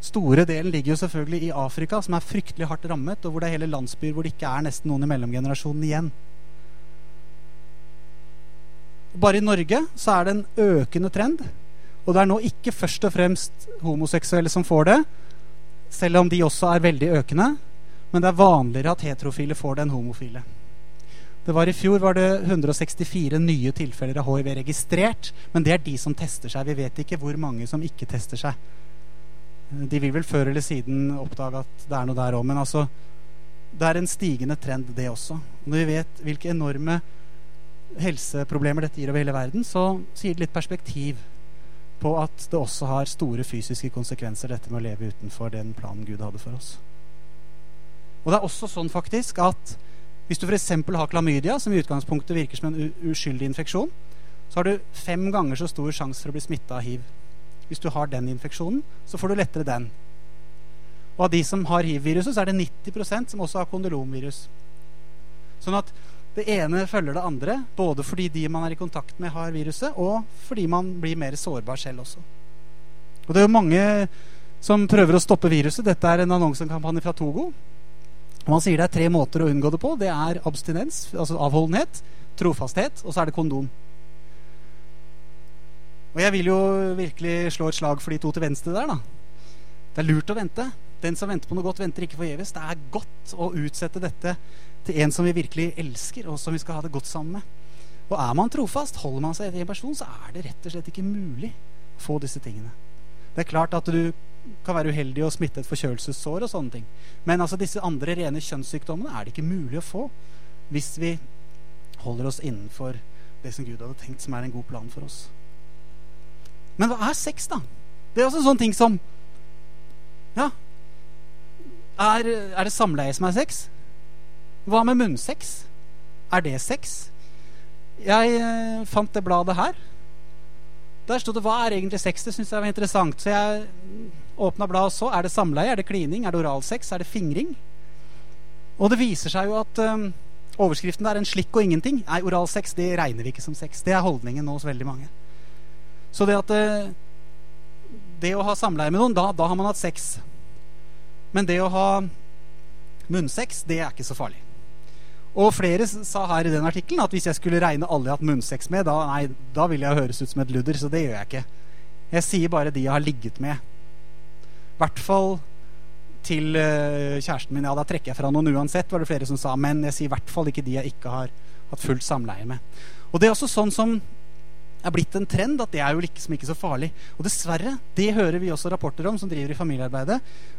Store delen ligger jo selvfølgelig i Afrika, som er fryktelig hardt rammet, og hvor det er hele landsbyer hvor det ikke er nesten noen i mellomgenerasjonen igjen. Bare i Norge så er det en økende trend og det er nå ikke først og fremst homoseksuelle som får det, selv om de også er veldig økende. Men det er vanligere at heterofile får det enn homofile. Det var I fjor var det 164 nye tilfeller av hiv registrert. Men det er de som tester seg. Vi vet ikke hvor mange som ikke tester seg. De vil vel før eller siden oppdage at det er noe der òg. Men altså, det er en stigende trend, det også. Og når vi vet hvilke enorme helseproblemer dette gir over hele verden, så sier det litt perspektiv på at det også har store fysiske konsekvenser, dette med å leve utenfor den planen Gud hadde for oss. Og det er også sånn faktisk at hvis du f.eks. har klamydia, som i utgangspunktet virker som en uskyldig infeksjon, så har du fem ganger så stor sjanse for å bli smitta av hiv. Hvis du har den infeksjonen, så får du lettere den. Og av de som har hiv-viruset, så er det 90% som også har kondylomvirus. Sånn at det ene følger det andre, både fordi de man er i kontakt med, har viruset, og fordi man blir mer sårbar selv også. Og det er jo mange som prøver å stoppe viruset. Dette er en annonsekampanje fra Togo. Og man sier det er tre måter å unngå det på. Det er abstinens, altså avholdenhet, trofasthet, og så er det kondom. Og jeg vil jo virkelig slå et slag for de to til venstre der, da. Det er lurt å vente. Den som venter på noe godt, venter ikke forgjeves. Det er godt å utsette dette til en som vi virkelig elsker, og som vi skal ha det godt sammen med. Og er man trofast, holder man seg i en person, så er det rett og slett ikke mulig å få disse tingene. Det er klart at du kan være uheldig og smitte et forkjølelsessår og sånne ting. Men altså disse andre rene kjønnssykdommene er det ikke mulig å få hvis vi holder oss innenfor det som Gud hadde tenkt som er en god plan for oss. Men hva er sex, da? Det er også en sånn ting som Ja. Er, er det samleie som er sex? Hva med munnsex? Er det sex? Jeg eh, fant det bladet her. Der sto det 'Hva er egentlig sex?' Det syns jeg var interessant. Så jeg åpna bladet og så. Er det samleie? Er det klining? Er det oralsex? Er det fingring? Og det viser seg jo at eh, overskriften er en slikk og ingenting. Nei, oralsex det regner vi ikke som sex. Det er holdningen nå hos veldig mange. Så det at uh, det å ha samleie med noen, da, da har man hatt sex. Men det å ha munnsex, det er ikke så farlig. Og flere sa her i den artikkelen at hvis jeg skulle regne alle jeg har hatt munnsex med, da, nei, da ville jeg høres ut som et ludder, så det gjør jeg ikke. Jeg sier bare de jeg har ligget med. I hvert fall til uh, kjæresten min. Ja, da trekker jeg fra noen uansett, var det flere som sa. Men jeg sier i hvert fall ikke de jeg ikke har hatt fullt samleie med. Og det er også sånn som er blitt en trend at det er jo liksom ikke så farlig. Og dessverre, det hører vi også rapporter om som driver i familiearbeidet,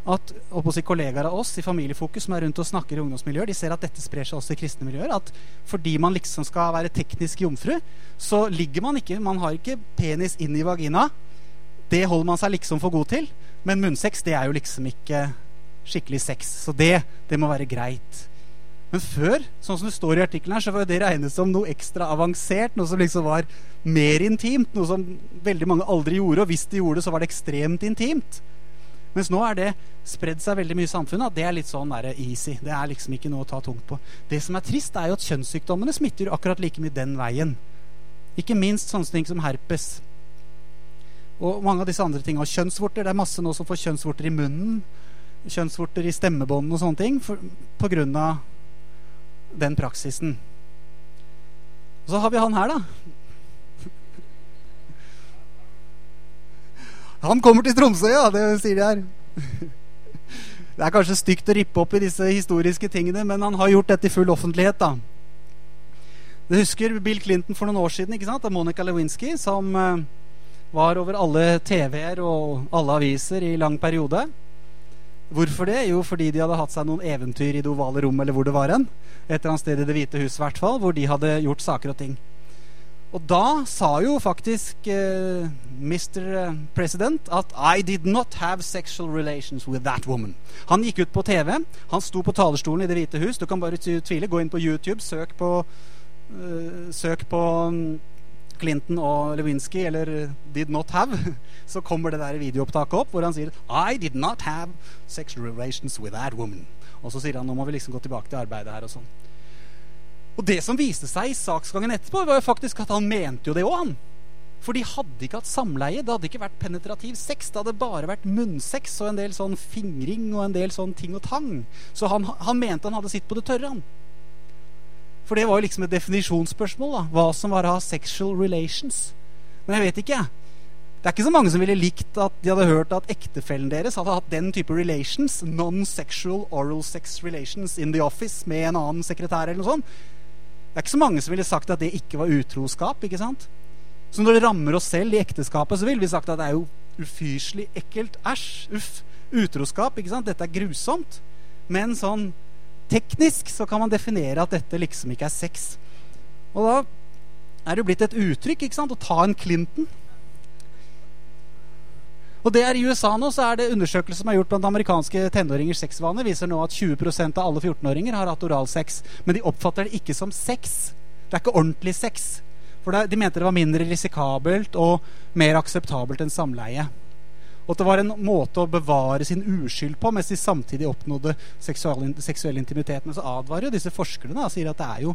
at si, kollegaer av oss i Familiefokus som er rundt og snakker i ungdomsmiljøer, de ser at dette sprer seg også i kristne miljøer. At fordi man liksom skal være teknisk jomfru, så ligger man ikke Man har ikke penis inn i vagina. Det holder man seg liksom for god til. Men munnsex, det er jo liksom ikke skikkelig sex. Så det, det må være greit. Men før, sånn som det står i artikkelen her, så var det regnet som noe ekstra avansert. Noe som liksom var mer intimt. Noe som veldig mange aldri gjorde. Og hvis de gjorde det, så var det ekstremt intimt. Mens nå er det spredd seg veldig mye i samfunnet. At det er litt sånn der easy. Det er liksom ikke noe å ta tungt på. Det som er trist, er jo at kjønnssykdommene smitter akkurat like mye den veien. Ikke minst sånne ting som herpes. Og mange av disse andre. Og kjønnsvorter. Det er masse nå som får kjønnsvorter i munnen. Kjønnsvorter i stemmebåndene og sånne ting. For, på grunn av den praksisen. Og så har vi han her, da. Han kommer til Tromsø, ja. Det sier de her. Det er kanskje stygt å rippe opp i disse historiske tingene, men han har gjort dette i full offentlighet, da. Du husker Bill Clinton for noen år siden, ikke sant? Monica Lewinsky, som uh, var over alle TV-er og alle aviser i lang periode. Hvorfor det? Jo, fordi de hadde hatt seg noen eventyr i det ovale rom, eller hvor det var hen. Et eller annet sted i Det hvite hus, i hvor de hadde gjort saker og ting. Og da sa jo faktisk uh, eh, Mr. President at I did not have sexual relations with that woman. Han gikk ut på TV. Han sto på talerstolen i Det hvite hus. Du kan bare tvile. Gå inn på YouTube, søk på, uh, søk på um, Clinton og Lewinsky, eller did not have, så kommer det der videoopptaket opp hvor han sier I did not have sexual relations with that woman. Og så sier han nå må vi liksom gå tilbake til arbeidet her og sånn. Og det som viste seg i saksgangen etterpå, var jo faktisk at han mente jo det òg, han. For de hadde ikke hatt samleie. Det hadde ikke vært penetrativ sex. Det hadde bare vært munnsex og en del sånn fingring og en del sånn ting og tang. Så han, han mente han hadde sitt på det tørre, han. For det var jo liksom et definisjonsspørsmål. da, Hva som var å ha sexual relations. Men jeg vet ikke. Det er ikke så mange som ville likt at de hadde hørt at ektefellen deres hadde hatt den type relations, non-sexual oral sex relations in the office med en annen sekretær eller noe sånt. Det er ikke så mange som ville sagt at det ikke var utroskap. ikke sant? Så når det rammer oss selv i ekteskapet, så ville vi sagt at det er jo ufyselig ekkelt. Æsj. Uff. Utroskap. ikke sant? Dette er grusomt. Men sånn teknisk så kan man definere at dette liksom ikke er sex. Og da er det jo blitt et uttrykk ikke sant, å ta en Clinton. Og det er I USA nå så er det undersøkelser som er gjort blant amerikanske tenåringers sexvaner, viser nå at 20% av alle 14-åringer har hatt oralsex. Men de oppfatter det ikke som sex. Det er ikke ordentlig sex. For de mente det var mindre risikabelt og mer akseptabelt enn samleie. Og at det var en måte å bevare sin uskyld på, mens de samtidig oppnådde seksuell, seksuell intimitet. Men så advarer jo disse forskerne og sier at det er jo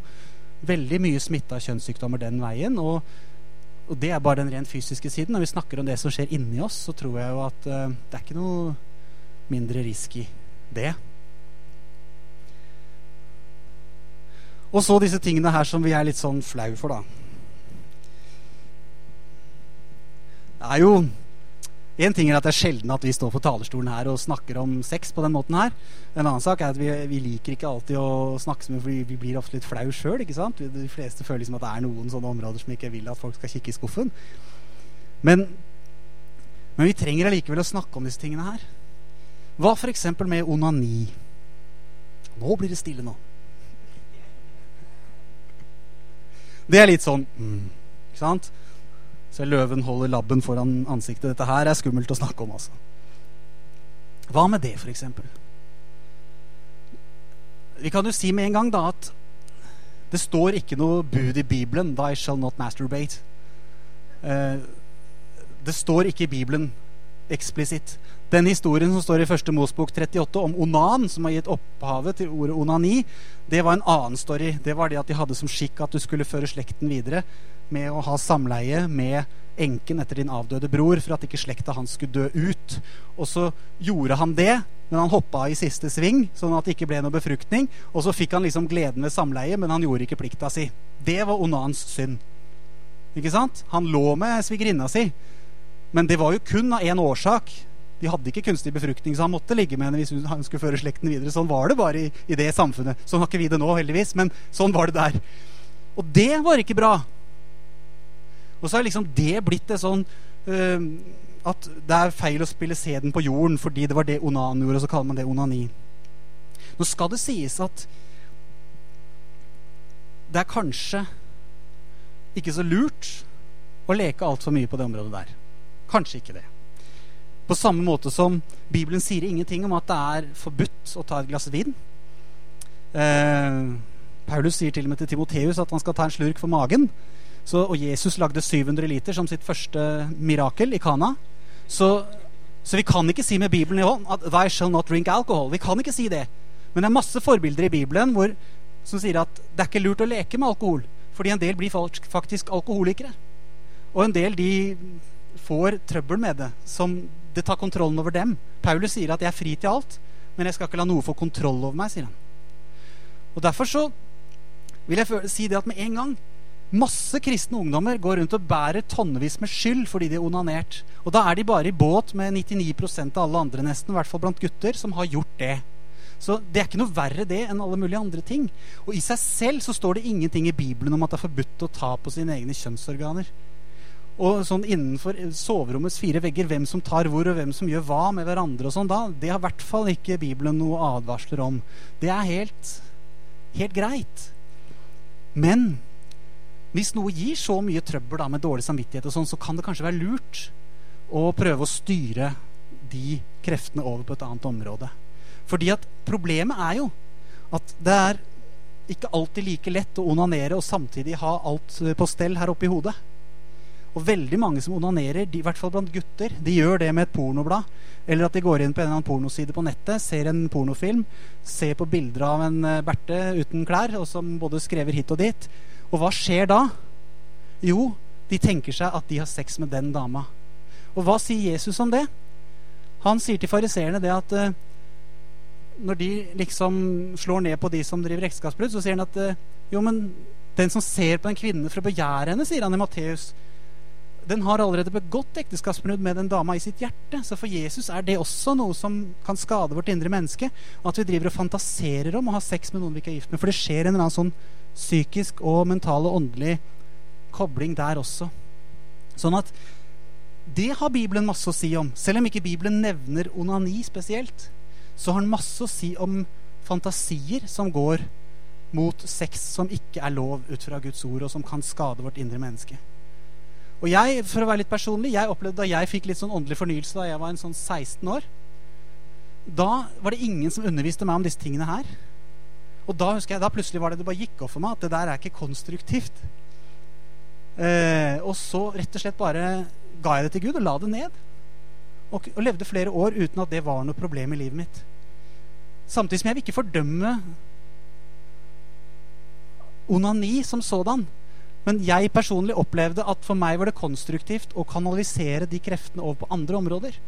veldig mye smitta kjønnssykdommer den veien. Og, og, det er bare den rent fysiske siden. Når vi snakker om det som skjer inni oss, så tror jeg jo at uh, det er ikke noe mindre risky det. Og så disse tingene her som vi er litt sånn flau for, da. Det er jo en ting er at det er sjelden at vi står på talerstolen her og snakker om sex på den måten her. En annen sak er at vi, vi liker ikke alltid å snakke med fordi vi blir ofte litt flau sjøl. De fleste føler liksom at det er noen sånne områder som ikke vil at folk skal kikke i skuffen. Men, men vi trenger allikevel å snakke om disse tingene her. Hva f.eks. med onani? Nå blir det stille nå. Det er litt sånn mm, Ikke sant? Så løven holder labben foran ansiktet. Dette her er skummelt å snakke om, altså. Hva med det, f.eks.? Vi kan jo si med en gang da at det står ikke noe bud i Bibelen 'Thy shall not masturbate'. Eh, det står ikke i Bibelen eksplisitt. Den historien som står i første Mosbok 38 om onan, som har gitt opphavet til ordet onani, det var en annen story. Det var det at de hadde som skikk at du skulle føre slekten videre med å ha samleie med enken etter din avdøde bror for at ikke slekta hans skulle dø ut. Og så gjorde han det, men han hoppa i siste sving, sånn at det ikke ble noe befruktning. Og så fikk han liksom gleden ved samleie, men han gjorde ikke plikta si. Det var Onans synd. Ikke sant? Han lå med svigerinna si, men det var jo kun av én årsak. De hadde ikke kunstig befruktning, så han måtte ligge med henne hvis han skulle føre slekten videre. Sånn var det bare i, i det samfunnet. Sånn har ikke vi det nå, heldigvis, men sånn var det der. Og det var ikke bra. Og så har liksom det blitt det sånn uh, at det er feil å spille sæden på jorden fordi det var det onan gjorde, og så kaller man det onani. Nå skal det sies at det er kanskje ikke så lurt å leke altfor mye på det området der. Kanskje ikke det. På samme måte som Bibelen sier ingenting om at det er forbudt å ta et glass vin. Eh, Paulus sier til og med til Timoteus at han skal ta en slurk for magen. Så, og Jesus lagde 700 liter som sitt første mirakel i Kana. Så, så, vi kan ikke si med Bibelen i hånd at 'Thy shall not drink alcohol'. Vi kan ikke si det. Men det er masse forbilder i Bibelen hvor, som sier at det er ikke lurt å leke med alkohol. Fordi en del blir faktisk alkoholikere. Og en del de får trøbbel med det. Som det tar kontrollen over dem. Paulus sier at 'jeg er fri til alt', men jeg skal ikke la noe få kontroll over meg', sier han. Og Derfor så vil jeg si det at med en gang Masse kristne ungdommer går rundt og bærer tonnevis med skyld fordi de er onanert. Og da er de bare i båt med 99% av alle andre, nesten, i hvert fall blant gutter, som har gjort det. Så det er ikke noe verre det enn alle mulige andre ting. Og i seg selv så står det ingenting i Bibelen om at det er forbudt å ta på sine egne kjønnsorganer. Og sånn innenfor soverommets fire vegger, hvem som tar hvor, og hvem som gjør hva med hverandre og sånn, da, det har i hvert fall ikke Bibelen noe advarsler om. Det er helt, helt greit. Men hvis noe gir så mye trøbbel da, med dårlig samvittighet, og sånn, så kan det kanskje være lurt å prøve å styre de kreftene over på et annet område. Fordi at problemet er jo at det er ikke alltid like lett å onanere og samtidig ha alt på stell her oppe i hodet. Og veldig mange som onanerer, de, i hvert fall blant gutter, de gjør det med et pornoblad. Eller at de går inn på en eller annen pornoside på nettet, ser en pornofilm, ser på bilder av en eh, Berthe uten klær, og som både skrever hit og dit. Og hva skjer da? Jo, de tenker seg at de har sex med den dama. Og hva sier Jesus om det? Han sier til fariseerne det at uh, når de liksom slår ned på de som driver ekteskapsbrudd, så sier han at uh, jo, men den som ser på en kvinne for å begjære henne, sier han i Matteus, den har allerede begått ekteskapsbrudd med den dama i sitt hjerte. Så for Jesus er det også noe som kan skade vårt indre menneske. At vi driver og fantaserer om å ha sex med noen vi ikke er gift med. For det skjer en eller annen sånn psykisk og mental og åndelig kobling der også. Sånn at det har Bibelen masse å si om. Selv om ikke Bibelen nevner onani spesielt, så har den masse å si om fantasier som går mot sex som ikke er lov ut fra Guds ord, og som kan skade vårt indre menneske. Og jeg, for å være litt personlig, jeg opplevde da jeg fikk litt sånn åndelig fornyelse da jeg var en sånn 16 år Da var det ingen som underviste meg om disse tingene her. Og da husker jeg, da plutselig var det det bare gikk opp for meg at det der er ikke konstruktivt. Eh, og så rett og slett bare ga jeg det til Gud og la det ned. Og, og, levde flere år uten at det var noe problem i livet mitt. Samtidig som jeg vil ikke fordømme onani som sådan. Men jeg personlig opplevde at for meg var det konstruktivt å kanalisere de kreftene over på andre områder.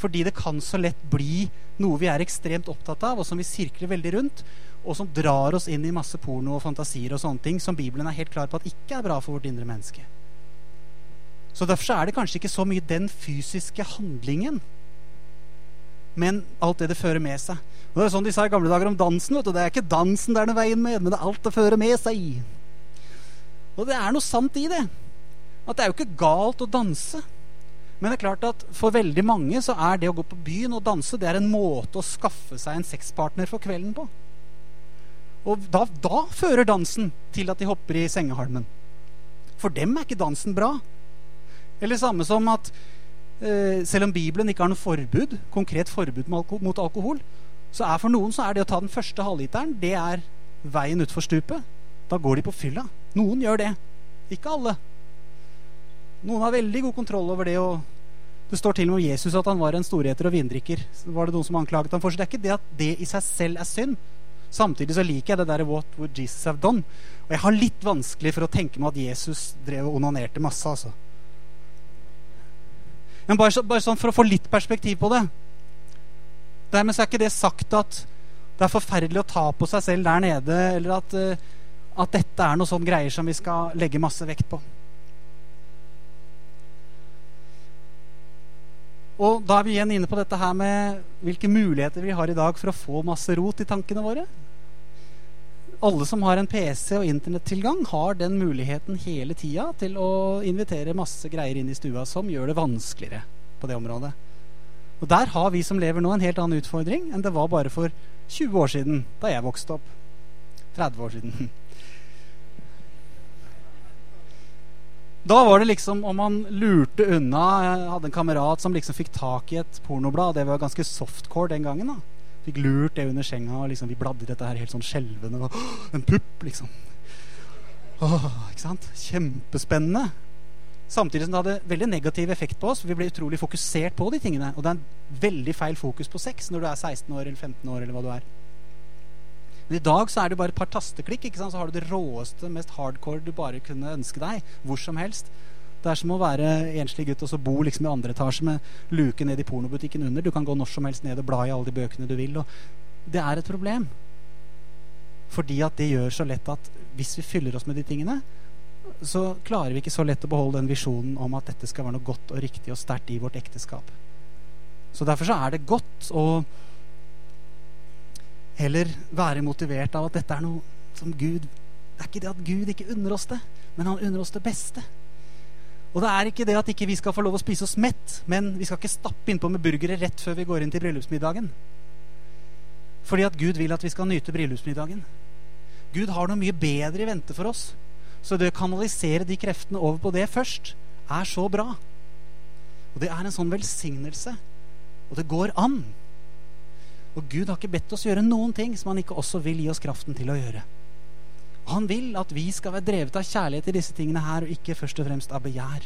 Fordi det kan så lett bli noe vi er ekstremt opptatt av, og som vi sirkler veldig rundt og som drar oss inn i masse porno og fantasier og sånne ting som Bibelen er helt klar på at ikke er bra for vårt indre menneske. Så derfor er det kanskje ikke så mye den fysiske handlingen, men alt det det fører med seg. Og Det er sånn de sa i gamle dager om dansen. vet du. Det er ikke dansen det er noe veien med, men det er alt det fører med seg. Og det er noe sant i det. At det er jo ikke galt å danse. Men det er klart at for veldig mange så er det å gå på byen og danse det er en måte å skaffe seg en sexpartner for kvelden på. Og da, da, fører dansen til at de hopper i sengehalmen. For dem er ikke dansen bra. Eller samme som at eh, selv om Bibelen ikke har noe forbud, konkret forbud mot alkohol, så er for noen så er det å ta den første halvliteren det er veien utfor stupet. Da går de på fylla. Noen gjør det. Ikke alle. Noen har veldig god kontroll over det. Og det står til og med om Jesus at han var en storheter og vindrikker. Var det noen som anklaget ham for. Så det er ikke det at det i seg selv er synd. Samtidig så liker jeg det der 'What would Jesus have done?' Og jeg har litt vanskelig for å tenke meg at Jesus drev og onanerte masse. altså. Men bare, så, bare sånn for å få litt perspektiv på det. Dermed så er ikke det sagt at det er forferdelig å ta på seg selv der nede, eller at, uh, at dette er noe sånn greier som vi skal legge masse vekt på. Og da er vi igjen inne på dette her med hvilke muligheter vi har i dag for å få masse rot i tankene våre. Alle som har en PC og internettilgang, har den muligheten hele tida til å invitere masse greier inn i stua som gjør det vanskeligere på det området. Og der har vi som lever nå, en helt annen utfordring enn det var bare for 20 år siden, da jeg vokste opp. 30 år siden. Da var det liksom om man lurte unna Jeg hadde en kamerat som liksom fikk tak i et pornoblad. Det var ganske softcore den gangen. da Fikk lurt det under senga, og liksom vi bladde i dette her helt sånn skjelvende. En pupp, liksom. Åh, ikke sant? Kjempespennende. Samtidig som det hadde veldig negativ effekt på oss. Vi ble utrolig fokusert på de tingene. Og det er en veldig feil fokus på sex når du er 16 år eller 15 år. eller hva du er. Men i dag så er det bare et par tasteklikk, ikke sant? så har du det råeste, mest hardcore du bare kunne ønske deg. Hvor som helst. Det er som å være enslig gutt og så bo liksom i andre etasje med luke ned i pornobutikken under. Du kan gå når som helst ned og bla i alle de bøkene du vil. Og det er et problem. Fordi at det gjør så lett at hvis vi fyller oss med de tingene, så klarer vi ikke så lett å beholde den visjonen om at dette skal være noe godt og riktig og sterkt i vårt ekteskap. Så derfor så er det godt å heller være motivert av at dette er noe som Gud Det er ikke det at Gud ikke unner oss det, men han unner oss det beste. Og det er ikke det at ikke vi skal få lov å spise oss mett, men vi skal ikke stappe innpå med burgere rett før vi går inn til bryllupsmiddagen. Fordi at Gud vil at vi skal nyte bryllupsmiddagen. Gud har noe mye bedre i vente for oss. Så det å kanalisere de kreftene over på det først er så bra. Og det er en sånn velsignelse. Og det går an. Og Gud har ikke bedt oss gjøre noen ting som han ikke også vil gi oss kraften til å gjøre. Han vil at vi skal være drevet av kjærlighet i disse tingene her, og ikke først og fremst av begjær.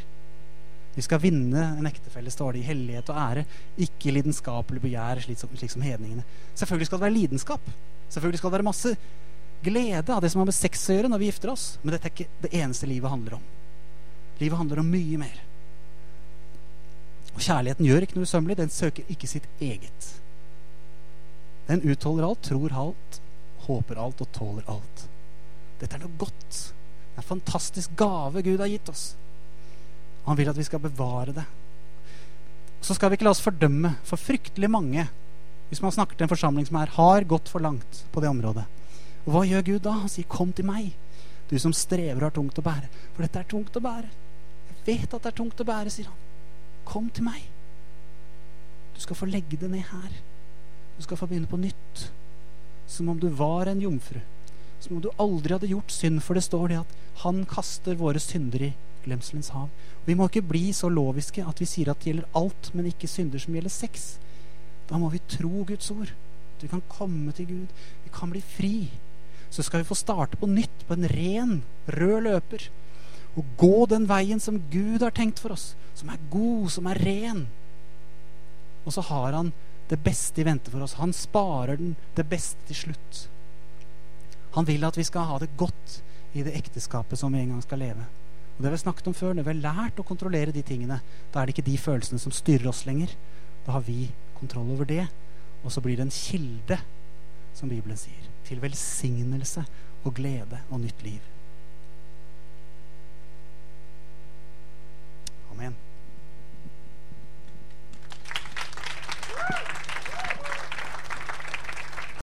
Vi skal vinne en ektefelle, står det, i hellighet og ære, ikke lidenskapelig begjær, slik som, slik som hedningene. Selvfølgelig skal det være lidenskap. Selvfølgelig skal det være masse glede av det som har med sex å gjøre når vi gifter oss. Men dette er ikke det eneste livet handler om. Livet handler om mye mer. Og kjærligheten gjør ikke noe usømmelig. Den søker ikke sitt eget. Den utholder alt, tror alt, håper alt og tåler alt. Dette er noe godt. Det er en fantastisk gave Gud har gitt oss. Han vil at vi skal bevare det. Så skal vi ikke la oss fordømme, for fryktelig mange, hvis man snakker til en forsamling som er, har gått for langt på det området. Og hva gjør Gud da? Han sier, 'Kom til meg, du som strever og har tungt å bære.' For dette er tungt å bære. Jeg vet at det er tungt å bære, sier han. Kom til meg. Du skal få legge det ned her. Du skal få begynne på nytt. Som om du var en jomfru. Som om du aldri hadde gjort synd, for det står det at han kaster våre synder i glemselens hav. Vi må ikke bli så loviske at vi sier at det gjelder alt, men ikke synder som gjelder sex. Da må vi tro Guds ord. At vi kan komme til Gud. Vi kan bli fri så skal vi få starte på nytt på en ren, rød løper. Og gå den veien som Gud har tenkt for oss. Som er god, som er ren. Og så har han det beste i vente for oss. Han sparer den det beste til slutt. Han vil at vi skal ha det godt i det ekteskapet som vi en gang skal leve. Og Det vi har snakket om før, når vi har lært å kontrollere de tingene, da er det ikke de følelsene som styrer oss lenger. Da har vi kontroll over det. Og så blir det en kilde, som Bibelen sier, til velsignelse og glede og nytt liv. Amen.